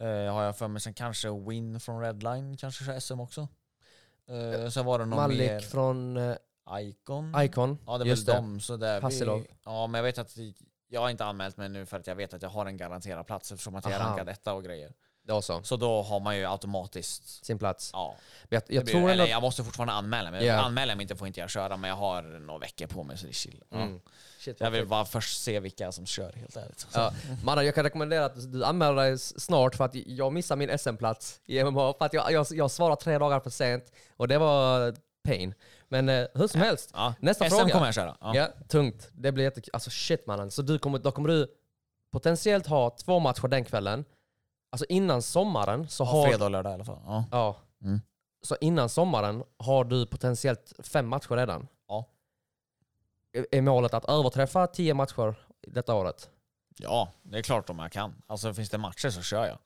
Eh, har jag för mig. Sen kanske Win från Redline kanske kör SM också. Eh, sen var det någon Malik mer. från eh, Icon. Icon. Ja det är väl dem. Så där vi, ja men jag vet att jag har inte anmält mig nu för att jag vet att jag har en garanterad plats eftersom att jag är Aha. rankad etta och grejer. Det också. Så då har man ju automatiskt Sin plats. Ja, Jag, jag blir, tror eller jag måste fortfarande anmäla mig. Anmäler jag mig inte får inte jag köra, men jag har några veckor på mig så det är chill. Ja. Mm. Shit, Jag vill bara först se vilka som kör helt ärligt. Så. Ja, Manna, jag kan rekommendera att du anmäler dig snart för att jag missar min SM-plats i MMA för att jag, jag, jag svarar tre dagar för sent och det var pain. Men eh, hur som helst, Ja. nästa SM fråga. kommer jag köra. Ja. Ja, tungt. Det blir jättekul. Alltså shit mannen. Så du kommer, då kommer du potentiellt ha två matcher den kvällen. Alltså innan sommaren så har... fredag och lördag i alla fall. Ja. Ja. Mm. Så innan sommaren har du potentiellt fem matcher redan. Ja. Är- Är målet att överträffa tio matcher detta året? ja, det är klart om jag kan. Alltså finns det matcher så kör jag.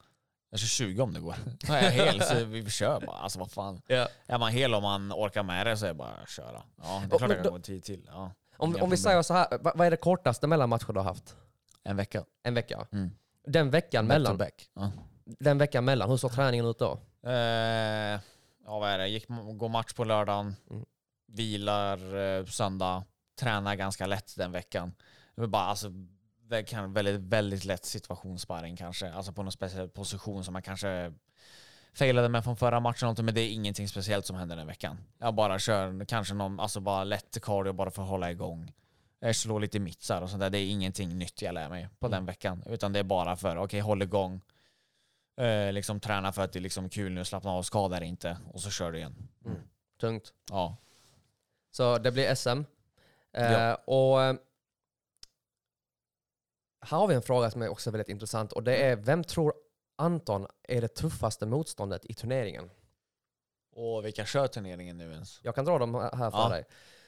Jag kör 20 om det går. Är jag hel så vi kör bara. Alltså vad fan. Ja. Är man hel om man orkar med det så är det bara att köra. Ja, det är Och- klart jag kan gå tid till. Ja. Om, om vi säger så här, vad, är det kortaste mellan matcher du har haft? En vecka. En vecka? Mm. Den veckan Back mellan, back. Ja. den veckan mellan, hur såg träningen ut då? Eh, ja vad är det, Gick, går match på lördagen, Mm. vilar eh, söndag, tränar ganska lätt den veckan. Bara alltså, det kan väldigt, väldigt lätt situationssparring kanske, alltså på någon speciell position som man kanske failade med från förra matchen, men det är ingenting speciellt som händer den veckan. Jag bara kör kanske någon, alltså bara lätt cardio bara för att hålla igång. Jag slår lite mittsar och sånt där, det är ingenting nytt jag lär mig på den veckan, utan det är bara för, okej håll igång, Eh, liksom träna för att det är liksom kul nu, slappna av, skada dig inte och så kör du igen. Tungt. Ja. Så det blir SM. Eh, Ja. Och eh, här har vi en fråga som är också väldigt intressant och det är vem tror Anton är det tuffaste motståndet i turneringen? Och vilka kör turneringen nu ens? Jag kan dra dem här för Ja. dig.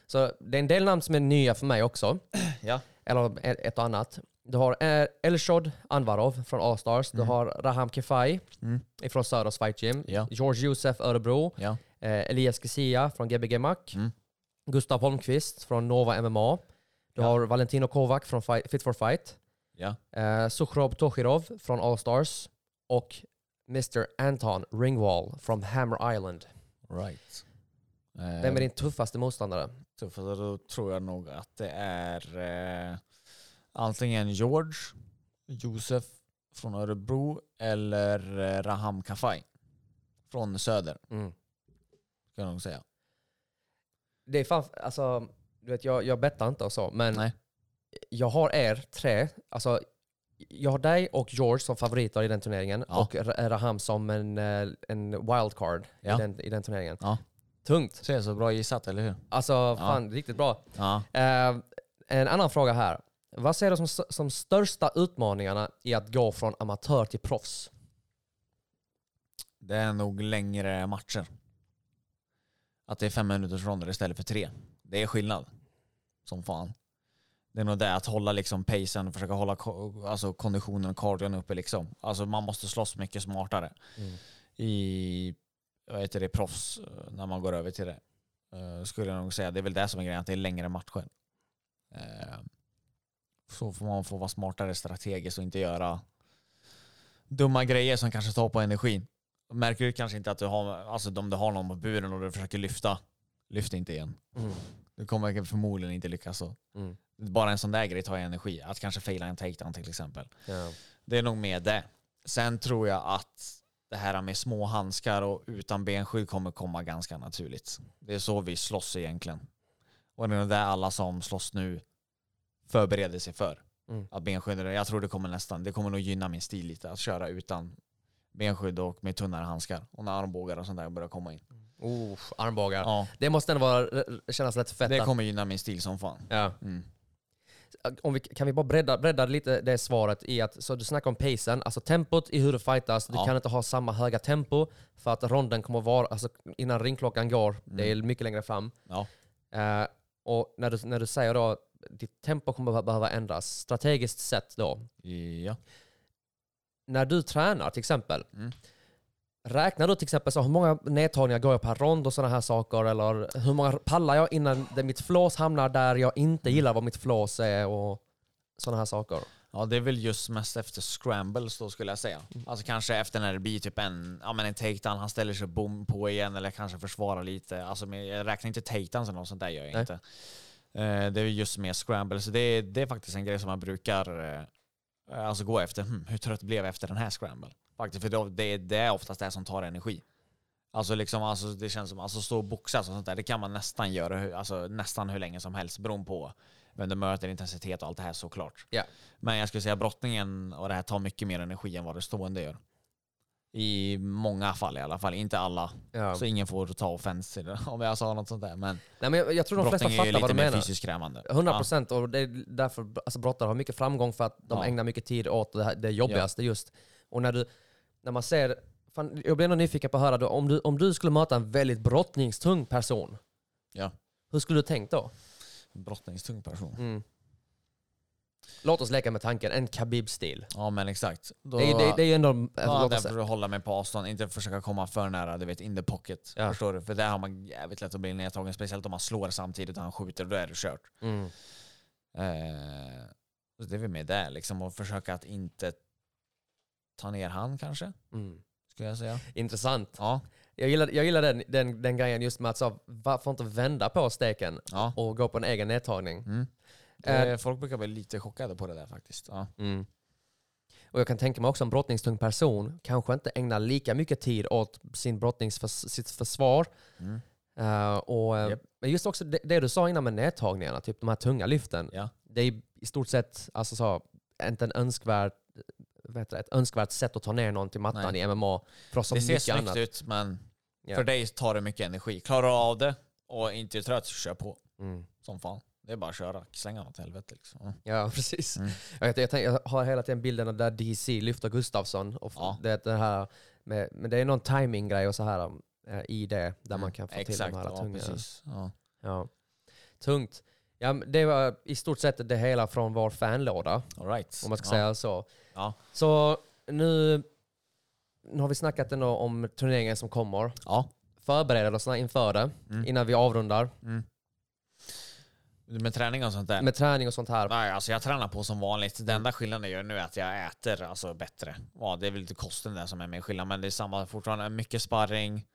Så det är en del namn som är nya för mig också. Ja. Eller ett och annat. Du har eh, Elshod Anvarov från Allstars. Du har Raham Kefai Mm. från Söders Fight Gym. Ja. George Josef Örebro. Ja. Eh, Elias Gesia från Gbg Mac. Mm. Gustav Holmqvist från Nova MMA. Du har Valentino Kovac från Fight, Fit for Fight. Ja. Eh, Sukhrob Tokhirov från Allstars. Och Mr. Anton Ringwall från Hammer Island. Right. Vem är din tuffaste motståndare? Tufft, då tror jag nog att det är eh, antingen George, Josef från Örebro eller eh, Raham Kafai från Söder, Mm. ska jag nog säga. Det är fan, alltså, du vet jag, jag bettar inte och så, men Nej. Jag har er tre, alltså jag har dig och George som favoriter i den turneringen Ja. och Ra- Raham som en, eh, en wildcard Ja. i, den, i den turneringen. Ja. Tungt. Det så bra gissat, eller hur? Alltså fan, riktigt bra. Eh, en annan fråga här. Vad ser du som, som största utmaningarna i att gå från amatör till proffs? Det är nog längre matcher. Att det är fem minuters ronder istället för tre. Det är skillnad. Som fan. Det är nog det att hålla liksom pacen, försöka hålla alltså konditionen och cardion uppe liksom. Alltså man måste slåss mycket smartare. I, vad heter det, proffs eh, när man går över till det. Eh, skulle jag nog säga. Det är väl det som är grejen, att det är längre matcher. Eh, så får man få vara smartare strategiskt och inte göra dumma grejer som kanske tar på energin. Märker du kanske inte att du har, alltså om du har någon på buren och du försöker lyfta, lyft inte igen. Du kommer förmodligen inte lyckas så. Mm. Bara en sån där grej tar ju energi. Att kanske faila en takedown till exempel. Ja. Det är nog med det. Sen tror jag att det här med små handskar och utan benskydd kommer komma ganska naturligt. Det är så vi slåss egentligen. Och det är det alla som slåss nu förbereder sig för. Mm. Att benskydd, jag tror det kommer nästan, det kommer nog gynna min stil lite. Att köra utan benskydd och med tunnare handskar. Och när armbågar och sånt där börjar komma in. Oh, armbågar. Ja, Det måste ändå vara, kännas rätt fett. det att- kommer gynna min stil som fan. Ja. Mm. Om vi, kan vi bara bredda, bredda lite det svaret i att, så du snackar om pacen, alltså tempot i hur du fightas, du Ja. kan inte ha samma höga tempo för att ronden kommer vara, alltså innan ringklockan går, det är mycket längre fram. Ja. Eh, och när du, när du säger då, ditt tempo kommer behöva- behöva ändras, strategiskt sett då, Ja. när du tränar till exempel, Mm. Räknar du till exempel så hur många nedtagningar går jag per rond och sådana här saker? Eller hur många pallar jag innan det, mitt flås hamnar där jag inte gillar vad mitt flås är och sådana här saker? Ja, det är väl just mest efter scrambles då skulle jag säga. Alltså kanske efter när det blir typ en, ja men en takedown, han ställer sig bom på igen eller kanske försvarar lite. Alltså jag räknar inte takedowns eller något sånt där gör jag Nej. inte. Eh, det är just mer scrambles. Det är, det är faktiskt en grej som man brukar eh, alltså gå efter. Hmm, hur trött blev jag efter den här scramble? Faktiskt, för då, det, det är oftast det som tar energi. Alltså liksom, alltså det känns som, alltså stå och boxas och sånt där, det kan man nästan göra hur, alltså, nästan hur länge som helst beroende på vem du möter, intensitet och allt det här såklart. Ja. Men jag skulle säga brottningen och det här tar mycket mer energi än vad det stående gör. I många fall i alla fall, inte alla. Ja. Så ingen får ta offens om jag sa något sånt där. Men Nej, men jag, jag tror de flesta brottning är ju fattar vad lite du mer menar. fysiskt krävande. 100 procent och det är därför alltså, brottare har mycket framgång för att de Ja. ägnar mycket tid åt det, här, det jobbigaste just. Och när du, när man ser, fan, jag blir ändå nyfiken på att höra, då, om, du, om du skulle möta en väldigt brottningstung person, Ja. hur skulle du tänkt då? Brottningstung person. Mm. Låt oss leka med tanken, en Khabib-stil. Ja men exakt. Då, Det, är- det, det är ju ändå... Ja, låt där får du hålla mig på avstånd, inte försöka komma för nära, du vet, in the pocket. Ja. Förstår du? För där har man jävligt lätt att bli nedtagen, speciellt om man slår samtidigt och han skjuter, då är det kört. Mm. Eh, så det är väl med där, liksom, och försöka att inte ta ner han kanske, Mm. skulle jag säga. Intressant. Ja, Jag gillar, jag gillar den, den, den grejen just med att så, varför inte vända på steken ja. och gå på en egen nedtagning. Mm. Eh, Eh, folk brukar bli lite chockade på det där faktiskt. Ja. Mm. Och jag kan tänka mig också en brottningstung person kanske inte ägnar lika mycket tid åt sin brottningsförs sitt försvar. Mm. Eh, och, eh, Japp. Men just också det, det du sa innan med nedtagningarna, typ de här tunga lyften. Ja. Det är i stort sett alltså så, inte en önskvärd, heter det, ett önskvärt sätt att ta ner någon till mattan Nej. i MMA. För oss Det ser snyggt annat. ut, men Ja. för dig tar det mycket energi. Klarar du av det och inte är trött, så kör på. Mm. Som fan. Det är bara att köra, slänga något helvete liksom. Ja. Ja, precis. Mm. Jag, vet, jag, tänker, jag har hela tiden bilden där DC lyfter Gustafsson. Och Ja. det, det här med, men det är någon timing-grej och så här eh, i det, där man kan få till Mm. Exakt, de här ja, tunga. precis. Ja. Ja. Tungt. Ja, det var i stort sett det hela från vår fanlåda, All right. om man ska ja. säga så. Ja. Så nu, nu har vi snackat ändå om turneringen som kommer. Ja. Förberedelserna inför det, Mm. innan vi avrundar. Med träning och sånt där? Med träning och sånt här. Nej, alltså jag tränar på som vanligt. Den enda skillnaden jag gör nu är att jag äter alltså bättre. Ja, det är väl lite kosten där som är med skillnad, men det är samma fortfarande. Mycket sparring,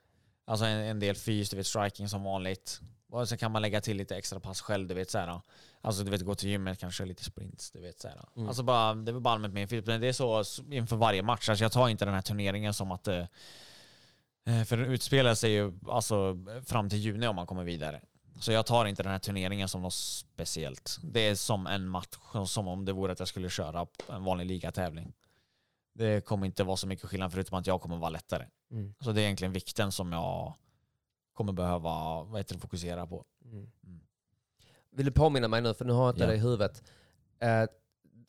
alltså en, en del fys, du vet striking som vanligt. Och så kan man lägga till lite extra pass själv, du vet såhär. Alltså du vet gå till gymmet, kanske lite sprints, du vet såhär. Alltså bara, det är bara allmänt med fys, men det är så inför varje match. Alltså jag tar inte den här turneringen som att eh, eh, för den utspelar sig ju alltså fram till juni om man kommer vidare. Så jag tar inte den här turneringen som något speciellt. Det är som en match, som om det vore att jag skulle köra en vanlig ligatävling. Det kommer inte vara så mycket skillnad förutom att jag kommer vara lättare. Mm. Så det är egentligen vikten som jag kommer behöva vad heter det, fokusera på. Vill du påminna mig nu, för nu har jag inte Ja. det i huvudet. Eh,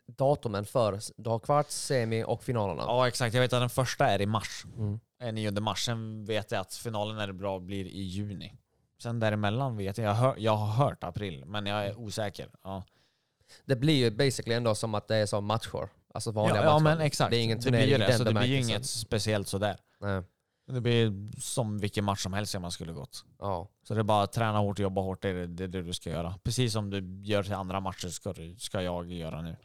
datumen för, du har kvarts, semi och finalerna. Ja exakt, jag vet att den första är i mars. Mm. Eh, 9 mars. Sen vet jag att finalen när det bra blir i juni. Sen däremellan vet jag, jag, hör, jag har hört april, men jag är osäker. Ja. Det blir ju basically ändå som att det är som matcher. Alltså vanliga Ja, ja men exakt. Det är ingen det turnering blir i det, så det blir ju inget speciellt sådär. Nej. Det blir som vilken match som helst om man skulle gått. Ja. Så det är bara att träna hårt och jobba hårt, det är det, det, är det du ska göra. Precis som du gör till andra matcher ska, du, ska jag göra nu.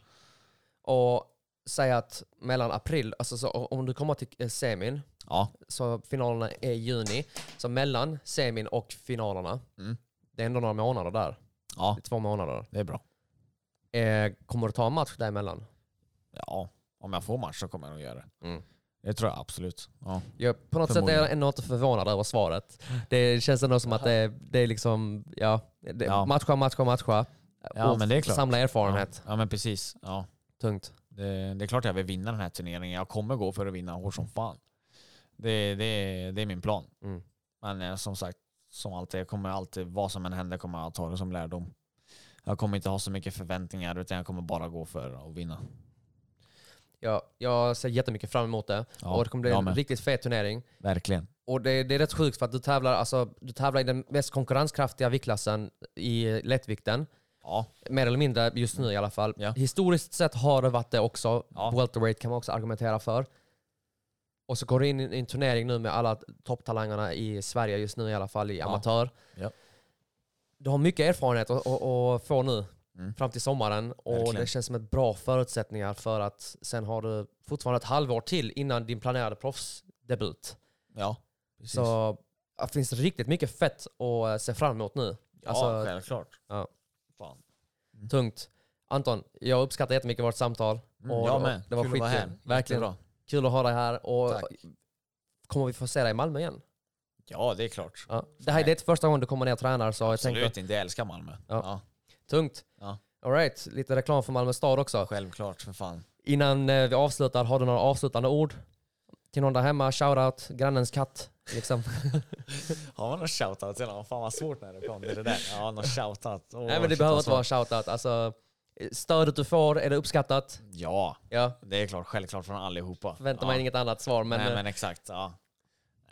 Och säga att mellan april, alltså så om du kommer till eh, semin, Ja, så finalerna är i juni. Så mellan semin och finalerna, Mm. det är ändå några månader där. ja Det är två månader. det är bra. Eh, kommer du ta en match däremellan? Ja, om jag får match så kommer jag nog göra det. Mm. Det tror jag absolut. Ja. Jag, på något sätt är jag ändå inte förvånad över svaret. Det känns ändå som att det är, det är liksom, ja, det, Ja. matcha, matcha, matcha. Ja, och men det är klart. Samla erfarenhet. Ja, ja men precis. Ja. Tungt. Det, det är klart jag vill vinna den här turneringen. Jag kommer gå för att vinna hårt som fan. Det, det, det är min plan. Mm. Men eh, som sagt, som alltid, jag kommer alltid, vad som än händer kommer jag ta det som lärdom. Jag kommer inte ha så mycket förväntningar utan jag kommer bara gå för att vinna. Jag, jag ser jättemycket fram emot det. Ja, och det kommer bli en med. riktigt fet turnering. Verkligen. Och det, det är rätt sjukt för att du tävlar, alltså, du tävlar i den mest konkurrenskraftiga viktklassen i lättvikten. Ja, Mer eller mindre just nu i alla fall. Ja. Historiskt sett har det varit det också. Ja. Welterweight kan man också argumentera för. och så går du in i en turnering nu med alla topptalangerna i Sverige just nu i alla fall i amatör. Du har mycket erfarenhet att få nu Mm. fram till sommaren och Verkligen. det känns som ett bra förutsättningar för att sen har du fortfarande ett halvår till innan din planerade proffsdebut. Ja, precis. Så det finns riktigt mycket fett att eh, se fram emot nu. ja, Alltså, självklart. ja. Fan. tungt. Anton, jag uppskattar jättemycket vårt samtal. Mm, Och jag det- med. Det var Kul att vara skitkul. här. Verkligen. Jättebra. Kul att ha dig här. Och Tack. kommer vi få se dig i Malmö igen? Ja, det är klart. Ja. Det här är det första gången du kommer ner och tränar så jag Absolut tänkte, inte, jag älskar Malmö. Ja. Ja. Tungt. Ja. Alright, lite reklam för Malmö stad också. Självklart, för fan. Innan eh, vi avslutar, har du några avslutande ord? Till någon där hemma, shoutout, grannens katt. Liksom. Har man någon shoutout till någon? Fan vad svårt när det kom till det där. Ja, någon shoutout. Åh, Nej men det behöver inte vara shoutout. Alltså, stödet du får, är det uppskattat? Ja, Ja, det är klart. Självklart från allihopa. förväntar ja. mig inget annat svar. Men, Nej eh, men exakt, ja.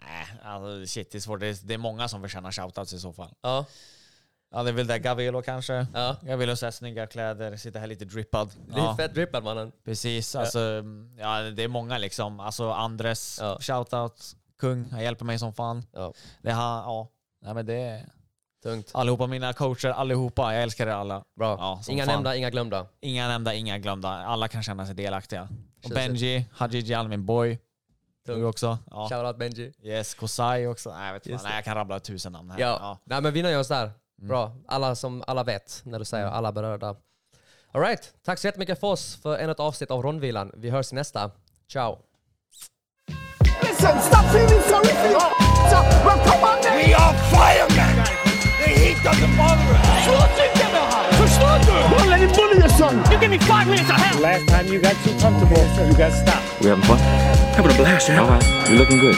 Nej, alltså shit det är svårt. Det är, det är många som förtjänar shoutouts i så fall. ja, Ja, det är väl där Gavilo kanske. ja. Gavilo så här snygga kläder, sitter här lite drippad. Är Ja, fett drippad mannen. precis. Alltså, ja, det är många liksom. Alltså Andres, Ja. shoutout. Kung, han hjälper mig som fan. Ja, Det har, ja. Nej men det är tungt. allihopa mina coacher, allihopa. Jag älskar er alla. Bra. Ja, inga fan. nämnda, inga glömda. Inga nämnda, inga glömda. Alla kan känna sig delaktiga. Och Benji, Hajiji, min boy. Tungt. Du också. Ja. Shoutout Benji. Yes, Kosai också. Nej, jag, vet fan. Nej, jag kan rabbla tusen namn här. Ja. Nej men vi nöjer oss där. Mm. Bra. Alla som alla vet när du säger alla berörda. Alright, tack så jättemycket för oss för ännu ett avsnitt av Rondvilan. Vi hörs i nästa. Ciao! Listen, stop feeling sorry for your Well, come on then. We are firemen! The heat doesn't bother us! Förstår du? Don't let him bully son. You give me five minutes of hell. Last time you got too comfortable, you got stopped. We having fun? Having a blast, yeah. All right. You're looking good.